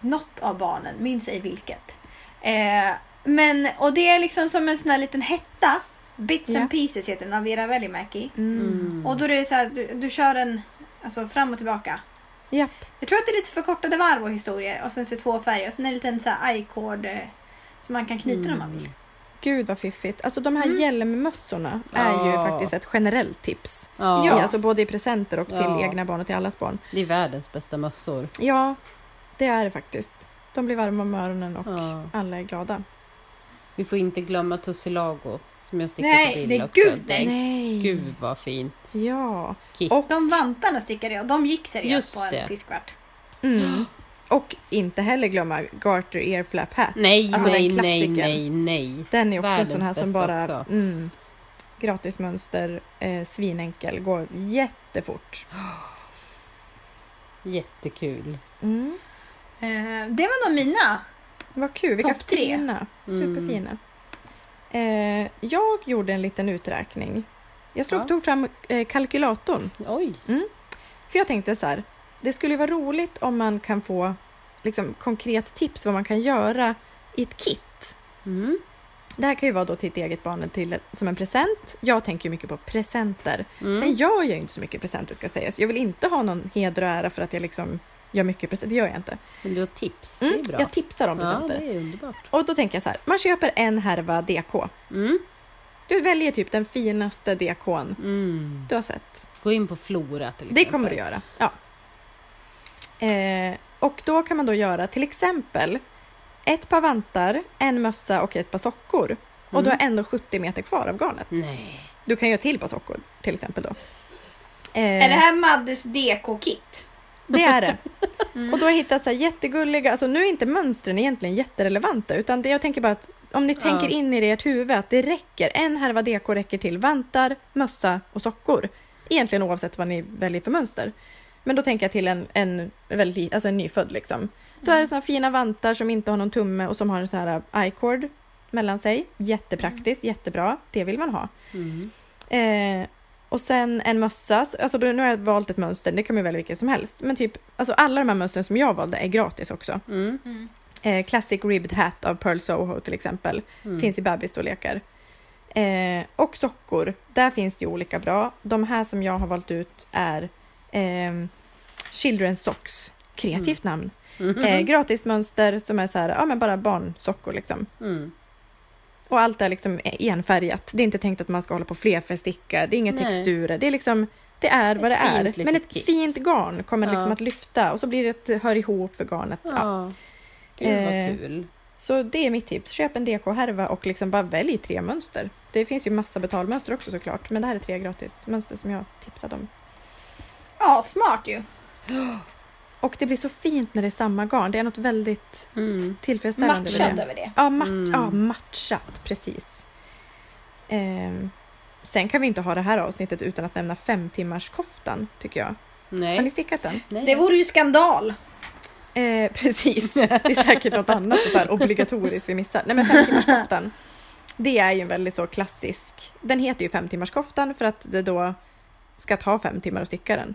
något av barnen, minns ej vilket. Eh, men, och det är liksom som en sån här liten hetta. Bits Ja. and pieces heter den av Vera Välimäki. Mm. Mm. Och då är det så här, du, du kör en alltså fram och tillbaka. Japp. Jag tror att det är lite förkortade varv och historier och sen så två färger och sen är det en liten i-cord eh, som man kan knyta om man vill. Gud vad fiffigt. Alltså de här Mm. hjälmmössorna är ju Ja. faktiskt ett generellt tips. Ja, Ja. Alltså både i presenter och till Ja. egna barn och till allas barn. det är världens bästa mössor. Ja, det är det faktiskt. De blir varma om öronen och alla är glada. Vi får inte glömma Tussilago som jag stickar Nej, bild nej, också. gud, nej. Nej. Gud vad fint. Ja. Kit. Och, De vantarna stickade jag, de gick seriöst Just på en det. piskvart. mm, och inte heller glömma Garter Ear Flap Hat. Nej, Alltså, nej, den nej, nej, nej. Den är också en Världens sån här som bara... Mm, gratismönster, eh, svinenkel, går jättefort. Jättekul. Mm. Eh, det var nog mina. Vad kul, vilka Topp tre. fina. Superfina. Eh, jag gjorde en liten uträkning. Jag slog, Ja. tog fram eh, kalkylatorn. Oj. Mm. För jag tänkte så här, det skulle vara roligt om man kan få liksom, konkret tips vad man kan göra i ett kit. Mm. Det här kan ju vara då till ett eget barn till som en present. Jag tänker mycket på presenter. Mm. Sen gör jag ju inte så mycket presenter ska sägas. Jag vill inte ha någon heder och ära för att jag liksom gör mycket presenter. Det gör jag inte. Men du har tips, Mm, det är bra. Jag tipsar om ja, presenter. det är underbart. Och då tänker jag så här, man köper en härva DK. Mm. Du väljer typ den finaste DKn Mm. du har sett. Gå in på Flora till Det exempel. kommer du göra. Ja. Eh, och då kan man då göra till exempel ett par vantar, en mössa och ett par sockor. Och du har Mm. ändå 70 meter kvar av garnet. Nej. Du kan göra till par sockor till exempel då. Eh, Är det här Maddes DK-kit? Det är det. Mm. Och då har jag hittat så här jättegulliga, alltså nu är inte mönstren egentligen jätterelevanta utan det jag tänker bara att om ni tänker in i ert huvud att det räcker, en härva DK räcker till vantar, mössa och sockor. Egentligen oavsett vad ni väljer för mönster. Men då tänker jag till en, en, väldigt, alltså en nyfödd liksom. Då är det såna här fina vantar som inte har någon tumme och som har en sån här i-cord mellan sig. Jättepraktiskt, jättebra. Det vill man ha. Mm. Eh, och sen en mössa. Alltså då, nu har jag valt ett mönster, det kan man välja vilket som helst. Men typ, alltså alla de här mönstren som jag valde är gratis också. Mm. Eh, Classic Ribbed Hat av Pearl Soho till exempel. Mm. Finns i bebisstorlekar. Eh, och sockor, där finns det ju olika bra. De här som jag har valt ut är ehm, Children's Socks. Kreativt namn. Mhm. Eh, gratismönster som är så här, ja men bara barnsockor liksom. Och allt är liksom enfärgat. Det är inte tänkt att man ska hålla på flerfärgsticka. Det är inga Nej. texturer. Det är liksom det är vad det är. Men ett kit. fint garn kommer liksom Ja. att lyfta och så blir det ett hör ihop för garnet. Ja. Ja. Gud vad Eh, kul. Så det är mitt tips. Köp en DK-härva och liksom bara välj tre mönster. Det finns ju massa betalmönster också såklart. Men det här är tre gratismönster som jag tipsade om. Ja, smart ju. Och det blir så fint när det är samma garn. Det är något väldigt Mm. tillfredsställande med Matchat det. över det. Ja, mat- Mm. ja matchat. Precis. Ehm, sen kan vi inte ha det här avsnittet utan att nämna fem timmars koftan tycker jag. Har ni Nej. stickat den? Nej. Det vore ju skandal. Eh, precis, det är säkert något annat så här obligatoriskt vi missar. Nej men femtimmarskoftan. Det är ju en väldigt så klassisk. Den heter ju femtimmarskoftan för att det då ska ta fem timmar att sticka den.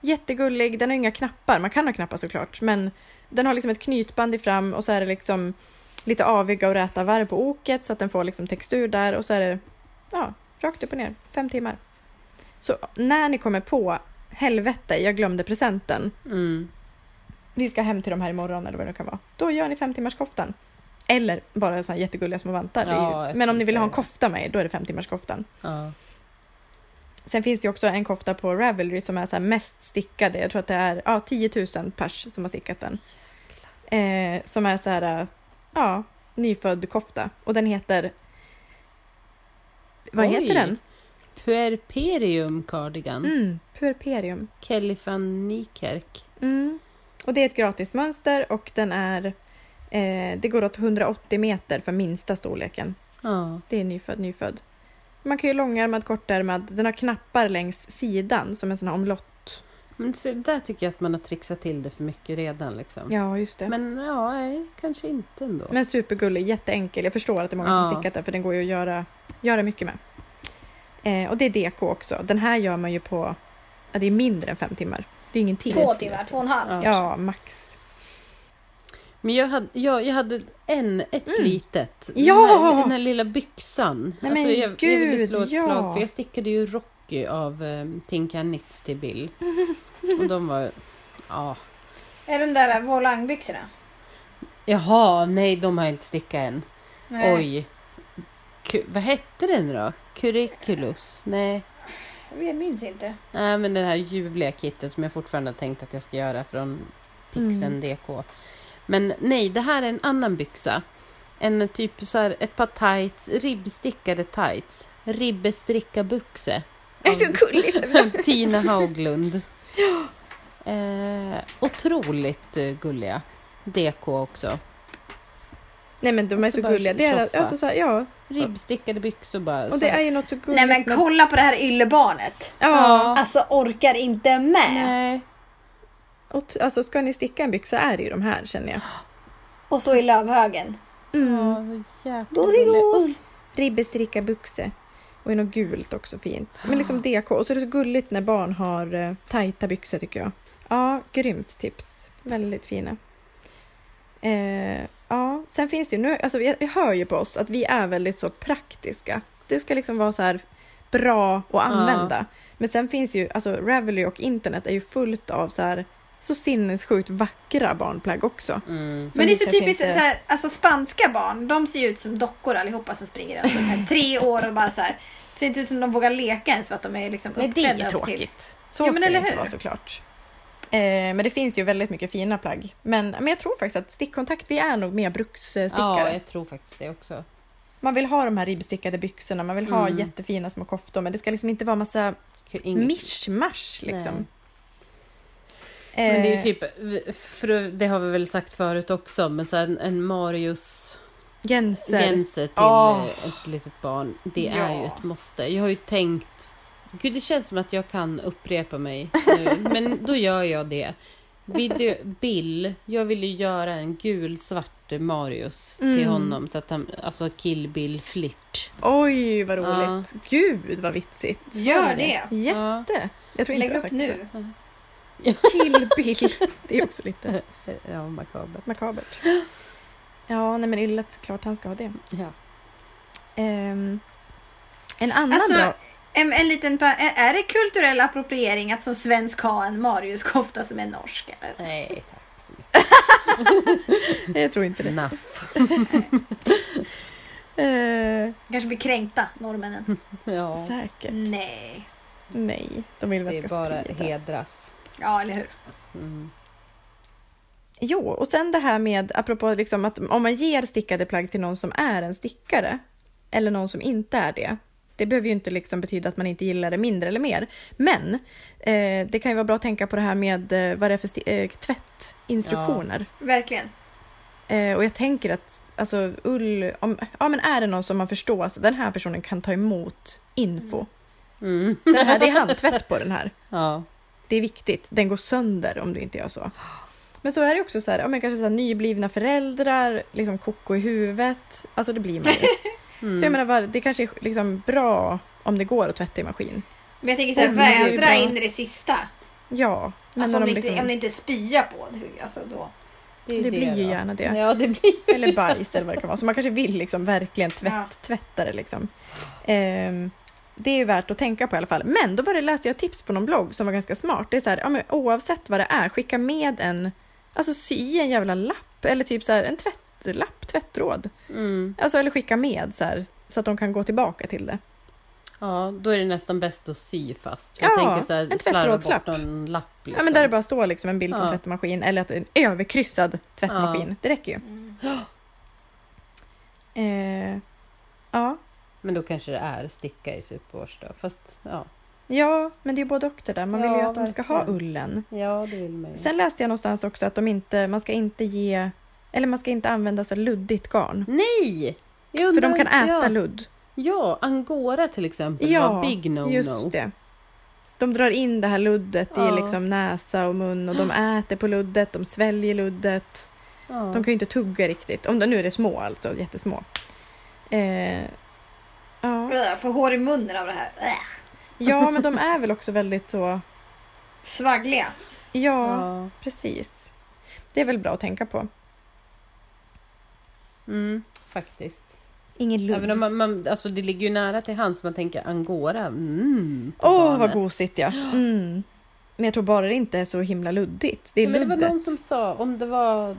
Jättegullig, den har inga knappar. Man kan ha knappar såklart men den har liksom ett knytband i fram och så är det liksom lite aviga och räta varv på oket så att den får liksom textur där och så är det ja, rakt upp och ner. Fem timmar. Så när ni kommer på helvete, jag glömde presenten Mm. vi ska hem till de här imorgon eller vad det kan vara. Då gör ni fem timmars koftan. Eller bara här jättegulliga små vantar. Ja, ju, men om ni vill ha en kofta med då är det fem timmars koftan. Ja. Sen finns det också en kofta på Ravelry som är så mest stickade. Jag tror att det är ja, 10 000 pers som har stickat den. Eh, som är så här, ja, nyfödd kofta. Och den heter... Vad Oj. heter den? Puerperium cardigan. Mm, Puerperium. Kelly van Niekerk. Mm. Och det är ett gratismönster och den är... Eh, det går åt 180 meter för minsta storleken. Ja. Det är nyfödd, nyfödd. Man kan ju långärmad, kortärmad. Den har knappar längs sidan som en sån här omlott. Men så, där tycker jag att man har trixat till det för mycket redan. Liksom. Ja, just det. Men, Men ja, nej, kanske inte ändå. supergullig, jätteenkel. Jag förstår att det är många som har Ja. stickat den för den går ju att göra, göra mycket med. Eh, och det är DK också. Den här gör man ju på... Ja, det är mindre än fem timmar. Det är ingenting. Två timmar, två och en halv. Ja, max. Men jag hade, jag, jag hade en, ett Mm. litet. Ja! Den, här, den här lilla byxan. Nej, alltså, jag, jag ville gud, slå ett ja. slag för jag stickade ju Rocky av um, Tinka Knits till Bill. Och de var... Ja. Är de där volangbyxorna? Jaha, nej de har jag inte stickat än. Nej. Oj. Ku, vad hette den då? Curriculus? Nej. Jag minns inte. Nej, men den här ljuvliga kitten som jag fortfarande har tänkt att jag ska göra från Pixen Mm. DK. Men nej, det här är en annan byxa. En typ så här, ett par tights, ribbstickade tights. Ribbestrickabuxe. Det är så gulligt! Tina Hauglund. Eh, otroligt eh, gulliga. DK också. Nej men de är så bara gulliga. Det är, alltså, så här, ja, Ribbstickade byxor bara. och så- det är ju något så gulligt Nej men kolla på det här yllebarnet. Ja, Alltså orkar inte med. Nej. Och alltså ska ni sticka en byxa är det ju de här känner jag. Och så i lövhögen. Mm. Ja, så jäkla. Ribbestricka buxe. Och i något gult också fint. Men liksom DK. Och så är det så gulligt när barn har uh, tajta byxor tycker jag. Ja, grymt tips. Väldigt fina. Eh, ja, sen finns det ju, nu, alltså jag, jag hör ju på oss att vi är väldigt så praktiska. Det ska liksom vara så här bra att använda. Men sen finns ju, alltså Ravelry och internet är ju fullt av så här så sinnessjukt vackra barnplagg också. Mm. Men det är så typiskt, inte- så här, alltså spanska barn, de ser ju ut som dockor allihopa som springer runt. Så här, tre år och bara så här. Ser inte ut som de vågar leka ens för att de är liksom Nej, det uppklädda är upp till. tråkigt. Så Ja, men ska det eller inte hur? vara såklart. Eh, men det finns ju väldigt mycket fina plagg. Men, men jag tror faktiskt att stickkontakt, vi är nog mer bruksstickare. Ja, jag tror faktiskt det också. Man vill ha de här ribbstickade byxorna, man vill ha Mm. jättefina små koftor, men det ska liksom inte vara massa Inget- mischmasch liksom. Nej. Men det är ju Eh, typ, för det har vi väl sagt förut också, men så en, en Marius Genser. Gense till eh, ett litet barn. Det Ja. är ju ett måste. Jag har ju tänkt... Gud, det känns som att jag kan upprepa mig nu, men då gör jag det. Video, Bill, jag vill ju göra en gul-svart Marius till Mm. honom. Så att han, alltså Kill Bill Flirt. Oj, vad roligt. Gud, vad vitsigt. Gör det. Jätte. Jag tror inte Lägg upp nu. det. Kill Bill. Det är också lite Ja, makabert. makabert. Ja, nej men Yllet, klart han ska ha det. Ja. Ehm, en annan Alltså, bra... En, en liten, är det kulturell appropriering att som svensk ha en Marius-kofta som är norsk? Eller? Nej, tack så mycket. Jag tror inte det. Enough. Eh, Kanske blir kränkta, norrmännen. Ja, säkert. Nej. Nej, de vill väl det att är ska bara spridas. hedras. Ja, eller hur? Mm. Jo, och sen det här med, apropå liksom att om man ger stickade plagg till någon som är en stickare, eller någon som inte är det, det behöver ju inte liksom betyda att man inte gillar det mindre eller mer. Men eh, det kan ju vara bra att tänka på det här med eh, vad det är för eh, tvättinstruktioner. Verkligen. Eh, och jag tänker att alltså, ull, om, ja, men är det någon som man förstår att den här personen kan ta emot info. Mm. Den här, det är handtvätt på den här. Ja. Det är viktigt. Den går sönder om du inte gör så. Men så är det också så här, ja, men kanske så här, nyblivna föräldrar, liksom koko i huvudet. Alltså det blir man ju. Mm. Så jag menar, vad- det kanske är liksom bra om det går att tvätta i maskin. Men jag tänker så här, det vädra in i det sista. Ja, men Alltså när om, de det inte, liksom, om det inte spyar på det. Alltså då. ju det blir ju då. gärna det. Ja, det blir Eller bajs eller vad det kan vara. Så man kanske vill liksom verkligen tvätt, Ja. tvätta det liksom. Ehm, det är ju värt att tänka på i alla fall. Men då var det, läste jag tips på någon blogg som var ganska smart. Det är så här, ja, men oavsett vad det är, skicka med en, alltså sy en jävla lapp eller typ så här en tvättlapp, tvättråd. Mm. Alltså eller skicka med så här, så att de kan gå tillbaka till det. Ja, då är det nästan bäst att sy fast. Ja, Jag tänker så här, en tvättrådslapp. bort någon lapp. Liksom. Ja, men där det bara står liksom en bild på en Ja. tvättmaskin eller att en överkryssad tvättmaskin. Det räcker ju. Eh, ja. Men då kanske det är sticka i superwash då. Fast ja, ja, men det är både och det där. Man vill ju att de ska ha ullen. ja det vill man ju. Sen läste jag någonstans också att de inte, man ska inte ge, eller man ska inte använda så luddigt garn. Nej! Jag För de undrar- kan äta ja. ludd. Ja, angora till exempel Ja, var big no-no. just det. De drar in det här luddet Ja. i liksom näsa och mun och de äter på luddet, de sväljer luddet. Ja. De kan ju inte tugga riktigt. Om de, nu är det små alltså, jättesmå. Eh, ja. Jag får hår i munnen av det här. Ja, men de är väl också väldigt så... Svaggliga. Ja, Ja. precis. Det är väl bra att tänka på. Mm, faktiskt. Ingen ludd. Även om man, man, alltså det ligger ju nära till hands. Man tänker angora. Mm, Åh, barnet. vad gosigt ja. Mm. Men jag tror bara det inte är så himla luddigt. Det är Men det var luddet. någon som sa om det var...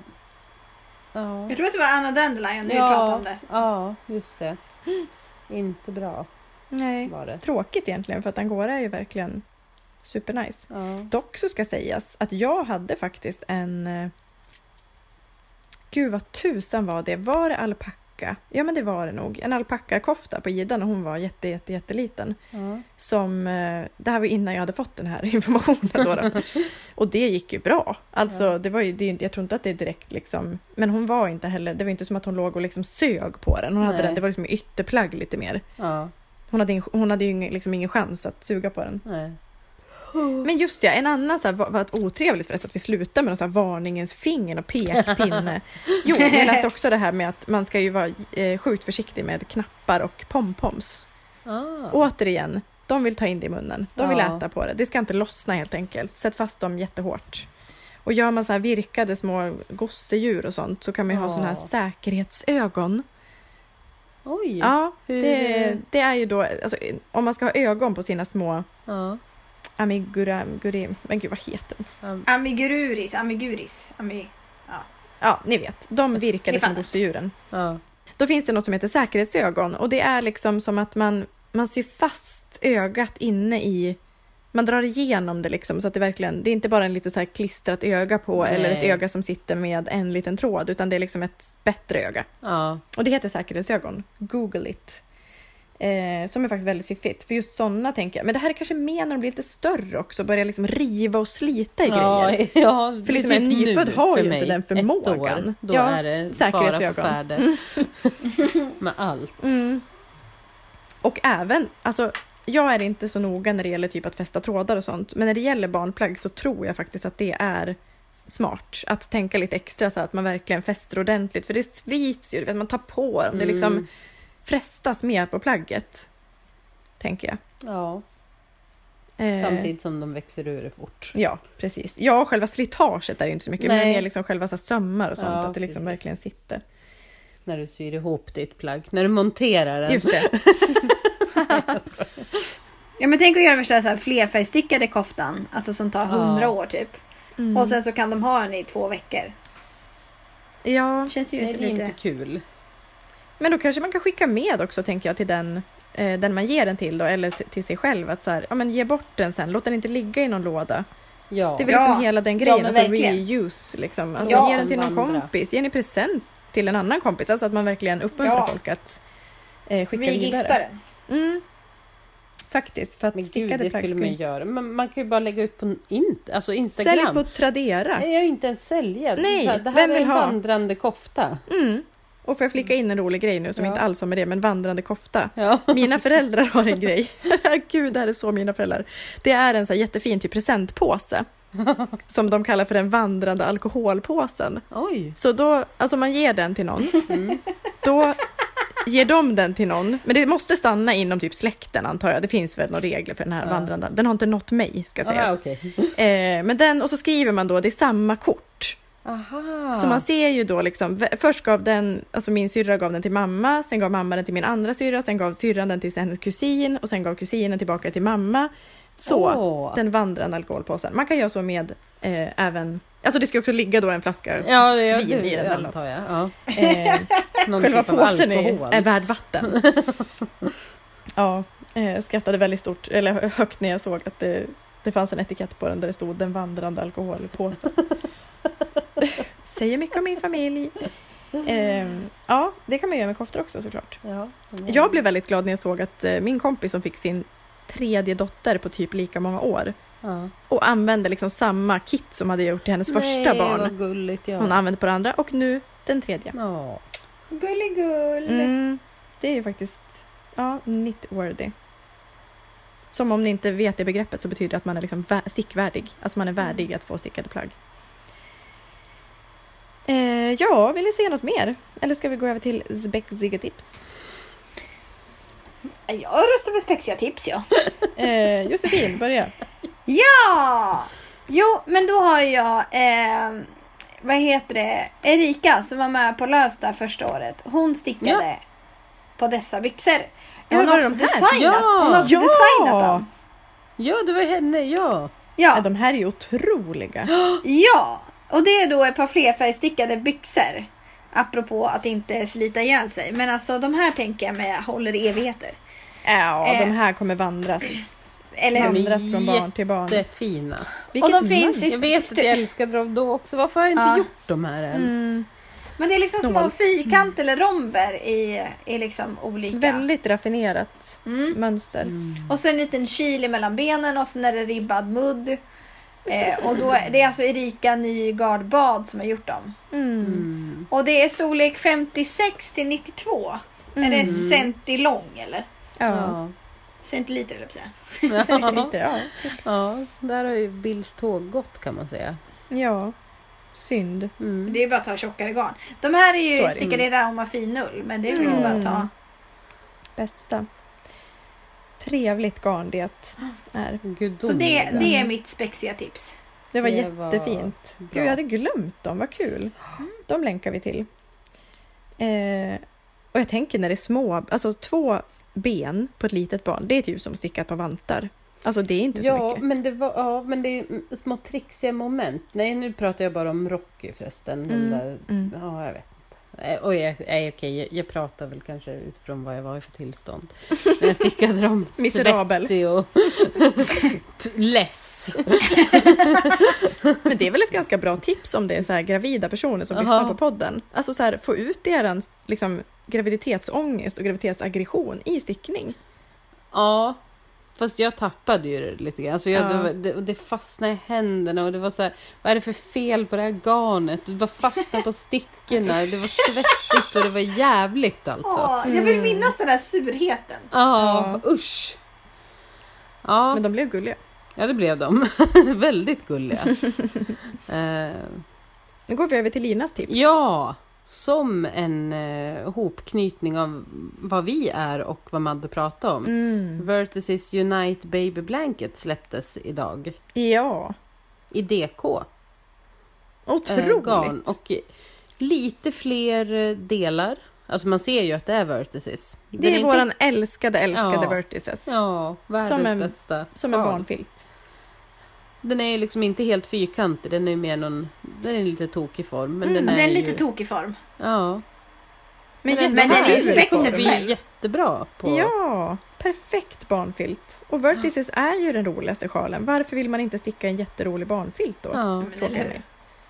Ja, Jag tror att det var Anna Dandelion när vi pratade om det. ja just det. Inte bra Nej, var det. tråkigt egentligen för att angora är ju verkligen supernice. Ja. Dock så ska sägas att jag hade faktiskt en... eh, Gud vad tusan var det? Var det alpacka? Ja men det var det nog. En alpackakofta på Ida när hon var jätte, jätte, jätteliten. Ja. Som, eh, det här var innan jag hade fått den här informationen. Då då. Och det gick ju bra. Alltså, Ja. det var ju, det, jag tror inte att det är direkt liksom... Men hon var inte heller, det var inte som att hon låg och liksom sög på den. Hon hade den, det var liksom ytterplagg lite mer. ja. Hon hade, hon hade ju ingen, liksom ingen chans att suga på den. Nej. Men just ja, en annan så här, var, var ett otrevligt förresten att vi slutar med någon så här varningens finger och pekpinne. Jo, jag läste också det här med att man ska ju vara eh, sjukt försiktig med knappar och pompoms. Ah. Återigen, de vill ta in det i munnen. De vill Ja. äta på det. Det ska inte lossna helt enkelt. Sätt fast dem jättehårt. Och gör man så här virkade små gosedjur och sånt så kan man ju ha Ja. såna här säkerhetsögon. Oj! Ja, det, det är ju då, alltså, om man ska ha ögon på sina små Ja. Amigura, guri, men gud vad heter de? Ja. Amigururis, amiguris. Ami... Ja, ni vet. De virkade fattar. gosedjuren. Ja. Då finns det något som heter säkerhetsögon och det är liksom som att man, man syr fast ögat inne i man drar igenom det liksom så att det verkligen, det är inte bara en lite så här klistrat öga på Nej. eller ett öga som sitter med en liten tråd utan det är liksom ett bättre öga. ja. Och det heter säkerhetsögon. Google it. Eh, som är faktiskt väldigt fiffigt. För just sådana tänker jag. Men det här är kanske mer när de blir lite större också. Börjar liksom riva och slita i grejer. Ja, ja, För liksom typ en nyfödd har ju inte den ett förmågan. År, då Ja, är det fara på färde. Med allt. Mm. Och även, alltså jag är inte så noga när det gäller typ att fästa trådar och sånt. Men när det gäller barnplagg så tror jag faktiskt att det är smart. Att tänka lite extra så att man verkligen fäster ordentligt. För det slits ju, man tar på dem. Det liksom Mm. Frestas mer på plagget. Tänker jag. Ja, Eh, samtidigt som de växer ur det fort. Ja, precis. Ja, själva slitaget är det inte så mycket. Men Nej. mer liksom själva så sömmar och sånt. Ja, att det liksom precis. verkligen sitter. När du syr ihop ditt plagg. När du monterar den. Just det. Ja men tänk att göra värsta så här flerfärgstickade koftan. Alltså som tar hundra Ja. år typ. Mm. Och sen så kan de ha den i två veckor. Ja, Det känns ju Nej, det är lite... inte kul. Men då kanske man kan skicka med också, tänker jag, till den, eh, den man ger den till då, eller till sig själv. Att så här, ja, men ge bort den sen, låt den inte ligga i någon låda. Ja. Det är väl Ja. liksom hela den Ja, grejen, alltså verkligen. reuse. Liksom. Alltså, Ja. ge den till någon Vandra. kompis, ge den i present till en annan kompis. Alltså att man verkligen uppmuntrar Ja. folk att eh, skicka Vi vidare. giftar den. Mm. Faktiskt, för att Men gud, stickade det skulle man göra. Men man kan ju bara lägga ut på in, alltså Instagram. Sälj på Tradera. Nej, jag är ju inte ens sälja. Nej, Så här, det här vem är vill en ha? vandrande kofta. Mm. Och får jag flika in en rolig grej nu som Ja. inte alls har med det, men vandrande kofta. Ja. Mina föräldrar har en grej. Gud, det här är så mina föräldrar. Det är en så jättefin typ presentpåse. Som de kallar för den vandrande alkoholpåsen. Oj. Så då, alltså man ger den till någon. Mm. Då ger de den till någon. Men det måste stanna inom typ släkten antar jag. Det finns väl några regler för den här Ja. vandrande. Den har inte nått mig ska sägas. Aha, okej. Eh, men den, och så skriver man då, det är samma kort. Aha. Så man ser ju då liksom, först gav den, alltså min syrra gav den till mamma, sen gav mamma den till min andra syrra, sen gav syrran den till hennes kusin och sen gav kusinen tillbaka till mamma. Så, Åh. den vandrande alkoholpåsen. Man kan göra så med eh, även, alltså det ska också ligga då en flaska. Ja, det, vin i den eller jag. Ja. Eh, Någon själva typ påsen är, är värd vatten. ja, Eh, skrattade väldigt stort, eller högt när jag såg att det, det fanns en etikett på den där det stod den vandrande alkoholpåsen. Säger mycket om min familj. Eh, ja, det kan man göra med koftor också såklart. Ja, Jag blev väldigt glad när jag såg att eh, min kompis som fick sin tredje dotter på typ lika många år ja. och använde liksom samma kit som hade gjort till hennes första Nej, barn. vad gulligt. Ja. Hon använde på det andra och nu den tredje. Ja. Gulligull. Mm, det är ju faktiskt ja, knit-worthy. Som om ni inte vet det begreppet så betyder det att man är liksom vä- stickvärdig. Alltså man är värdig att få stickade plagg. Eh, ja, vill ni se något mer? Eller ska vi gå över till spexiga tips? Jag röstar för spexiga tips ja. Eh, Josefin, börja. Ja! Jo, men då har jag, eh, vad heter det, Erika som var med på Lövsta första året. Hon stickade på dessa byxor. Ja, Hon har också de designat, Ja! hon har också Ja! designat dem. ja, det var henne. Ja. Ja. Ja, De här är ju otroliga. ja, och det är då ett par flerfärgstickade byxor. Apropå att inte slita ihjäl sig. Men alltså de här tänker jag med håller i evigheter. Ja, Eh. de här kommer vandras. Eller Vandras från barn till barn. Jättefina. Vilket Och de finns i- Jag vet att jag älskade dem då också. Varför har jag inte Ja. gjort de här än? Mm, Men det är liksom små Snålt. fyrkant eller romber i, i liksom olika. väldigt raffinerat Mm. mönster. Och så en liten kil mellan benen och sen är det ribbad mudd. Eh, och då är det är alltså Erika Nygard Bad som har gjort dem. Mm. Mm. Och det är storlek 56 till 92. Är det centilång eller? Ja. Ja. Centiliter eller jag säga. Centiliter, ja. ja, där har ju Bills tåg gått kan man säga. Ja. Synd. Mm. Det är bara att ta tjockare garn. De här är ju det. stickade i Raumafinull men det är väl Mm. bara att ta. Bästa. Trevligt garn det är. Så det, det är mitt spexiga tips. Det var Det var jättefint. bra. Gud, jag hade glömt dem. Vad kul. De länkar vi till. Eh, och jag tänker när det är små, alltså två ben på ett litet barn, det är typ som stickat på vantar. Alltså det är inte så Ja mycket. men, det var, ja, men det är små trixiga moment. Nej, nu pratar jag bara om Rocky förresten. Mm, där, mm. Ja, jag vet Och jag, nej, okej, jag, jag pratar väl kanske utifrån vad jag var i för tillstånd. När jag stickade dem Miserabel. svettig och less. Men det är väl ett ganska bra tips om det är så här gravida personer som Aha. lyssnar på podden. Alltså så här, få ut er liksom, graviditetsångest och graviditetsaggression i stickning. Ja, fast jag tappade ju det lite grann. Alltså jag, Ja. det, var- det, och det fastnade i händerna och det var så här, vad är det för fel på det här garnet? Det var fastnade på stickorna, det var svettigt och det var jävligt alltså. Åh, jag vill minnas den där surheten. Ja, usch. Ja, Men de blev gulliga. ja, det blev de. Väldigt gulliga. Eh, Nu går vi över till Linas tips. ja, som en uh, hopknytning av vad vi är och vad Madde pratade om. Mm. Vertices Unite Baby Blanket släpptes idag Ja, i DK. eh, otroligt. garn och lite fler eh, delar. Alltså man ser ju att det är Vertices. Den det är, inte- våran älskade, älskade Ja. Vertices. Ja, världens Som en- bästa. Som en barnfilt. Den är liksom inte helt fyrkantig, den är mer någon, den är lite tokig form. Men Mm, den är, Den är ju, lite tokig form. Ja. Men, den, men den är ju själv. jättebra på... Ja, perfekt barnfilt. Och Vertices är ju den roligaste sjalen. Varför vill man inte sticka en jätterolig barnfilt då? Ja. Men Frågar mig.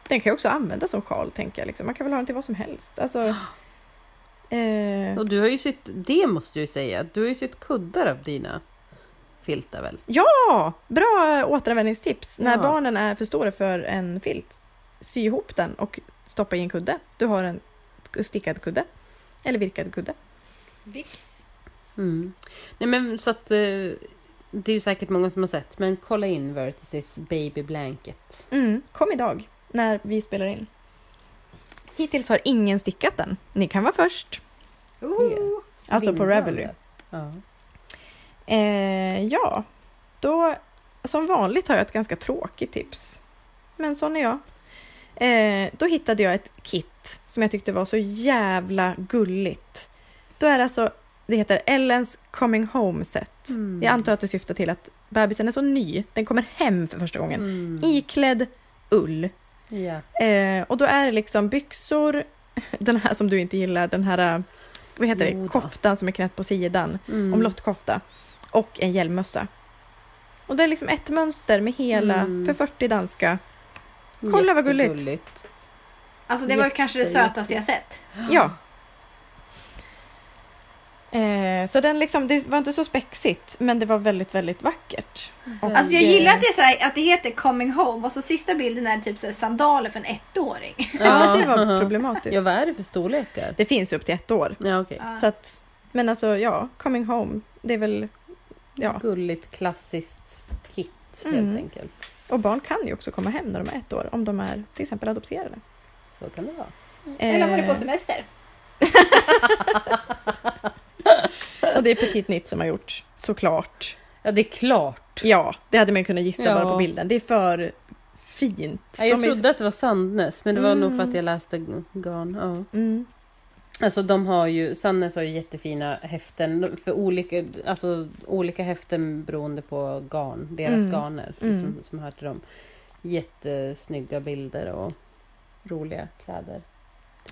Den kan ju också användas som sjal, tänker jag. Liksom. Man kan väl ha den till vad som helst. Alltså, eh, Och du har ju sytt, det måste jag ju säga, du har ju sytt kuddar av dina filtar väl? ja, bra återanvändningstips. När Ja. barnen är för stora för en filt, sy ihop den och stoppa i en kudde. Du har en stickad kudde. Eller virkad kudde. Vips. Mm. Nej men så att... eh, Det är ju säkert många som har sett, men kolla in Vertices Baby Blanket. Mm, kom idag, när vi spelar in. Hittills har ingen stickat den. Ni kan vara först. Ooh. Alltså på. Ravelry. Ja. Eh, ja, då som vanligt har jag ett ganska tråkigt tips. Men sån är jag. Eh, då hittade jag ett kit som jag tyckte var så jävla gulligt. Då är det alltså, det heter Ellens Coming Home Set. Mm. Jag antar att det syftar till att bebisen är så ny, den kommer hem för första gången. Mm. Iklädd ull. Ja. Eh, och då är det liksom byxor, den här som du inte gillar, den här, vad heter det, koftan som är knäppt på sidan Mm. omlottkofta. Och en hjälmmössa. Och det är liksom ett mönster med hela, Mm. för 40 danska. Kolla vad gulligt. Alltså det var ju kanske det Jätte, sötaste jag sett. Ja. Eh, så den liksom, det var inte så spexigt, men det var väldigt, väldigt vackert. Och, Alltså jag gillar att det, är så här, att det heter coming home och så sista bilden är typ så här sandaler för en ettåring. Ja, det var problematiskt. Ja, vad är det för storlekar? Det finns upp till ett år. Ja, okej. Så att, men alltså ja, coming home, det är väl, ja. Gulligt klassiskt kit Mm. helt enkelt. Och barn kan ju också komma hem när de är ett år, om de är till exempel adopterade. Så kan det vara. Eller var det på Eh, semester? Och det är Petit Nitt som har gjort, såklart. Ja, det är klart. Ja, det hade man kunnat gissa Ja. bara på bilden. Det är för fint. Ja, jag De är- trodde att det var Sandnes, men det var nog Mm. för att jag läste garn. Ja. Mm. Alltså de har ju, Sandnes har ju jättefina häften för olika, alltså, olika häften beroende på garn, deras Mm. garner Mm. liksom, som hör till dem. Jättesnygga bilder och roliga kläder.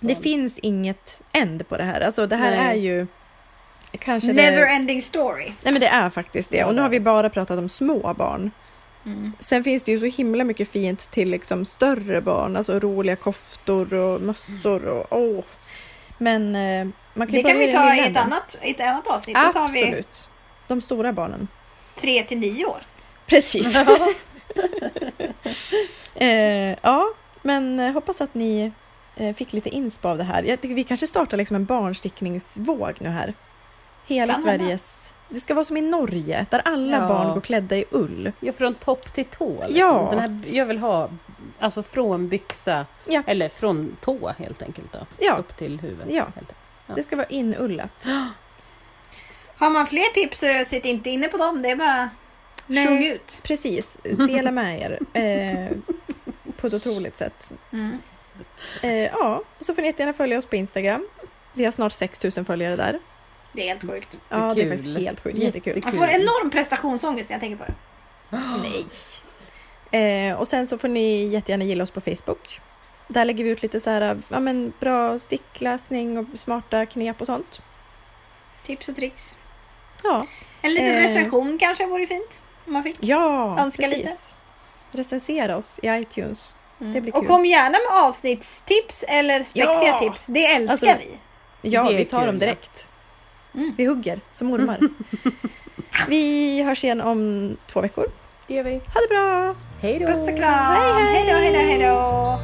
Det finns inget end på det här. Alltså det här Nej. är ju kanske Never det... ending story. Nej men det är faktiskt det. Och nu har vi bara pratat om små barn. Mm. Sen finns det ju så himla mycket fint till liksom större barn. Alltså roliga koftor och mössor och åh. Men eh, man kan ju Det kan vi ta i ett annat, ett annat avsnitt. Då tar vi Absolut. De stora barnen. tre till nio år. Precis. eh, ja, men eh, hoppas att ni eh, fick lite inspo av det här. Jag tycker vi kanske startar liksom en barnstickningsvåg nu här. Hela Kan. Sveriges... Det ska vara som i Norge, där alla Ja. barn går klädda i ull. Ja, från topp till tå. Liksom. Ja. Den här, jag vill ha alltså från byxa, Ja. eller från tå helt enkelt. Då, Ja. Upp till huvudet. Ja. Ja. Det ska vara inullat. Har man fler tips så sitt inte inne på dem. Det är bara Nej. sjung ut. Precis, dela med er. Eh, på ett otroligt sätt. Mm. Eh, ja, och så får ni jättegärna följa oss på Instagram. Vi har snart 6000 följare där. Det är helt sjukt. Ja, det är Kul. faktiskt helt sjukt. Jättekul. Jättekul. Man får enorm prestationsångest när jag tänker på det. Nej. Eh, och sen så får ni jättegärna gilla oss på Facebook. Där lägger vi ut lite så här, ja, men bra stickläsning och smarta knep och sånt. Tips och tricks. Ja, En liten Eh. recension kanske vore fint. Om man fick. ja Önska lite. Recensera oss i iTunes. Mm. Det blir och kom gärna med avsnittstips eller spexiga Ja! tips. Det älskar Alltså, vi. Ja, vi tar kul, dem ja. direkt. Mm. Vi hugger som ormar. vi hörs igen om två veckor. Det gör vi. Ha det bra! Hej då! Puss och kram. Hej då, hej då, hej då.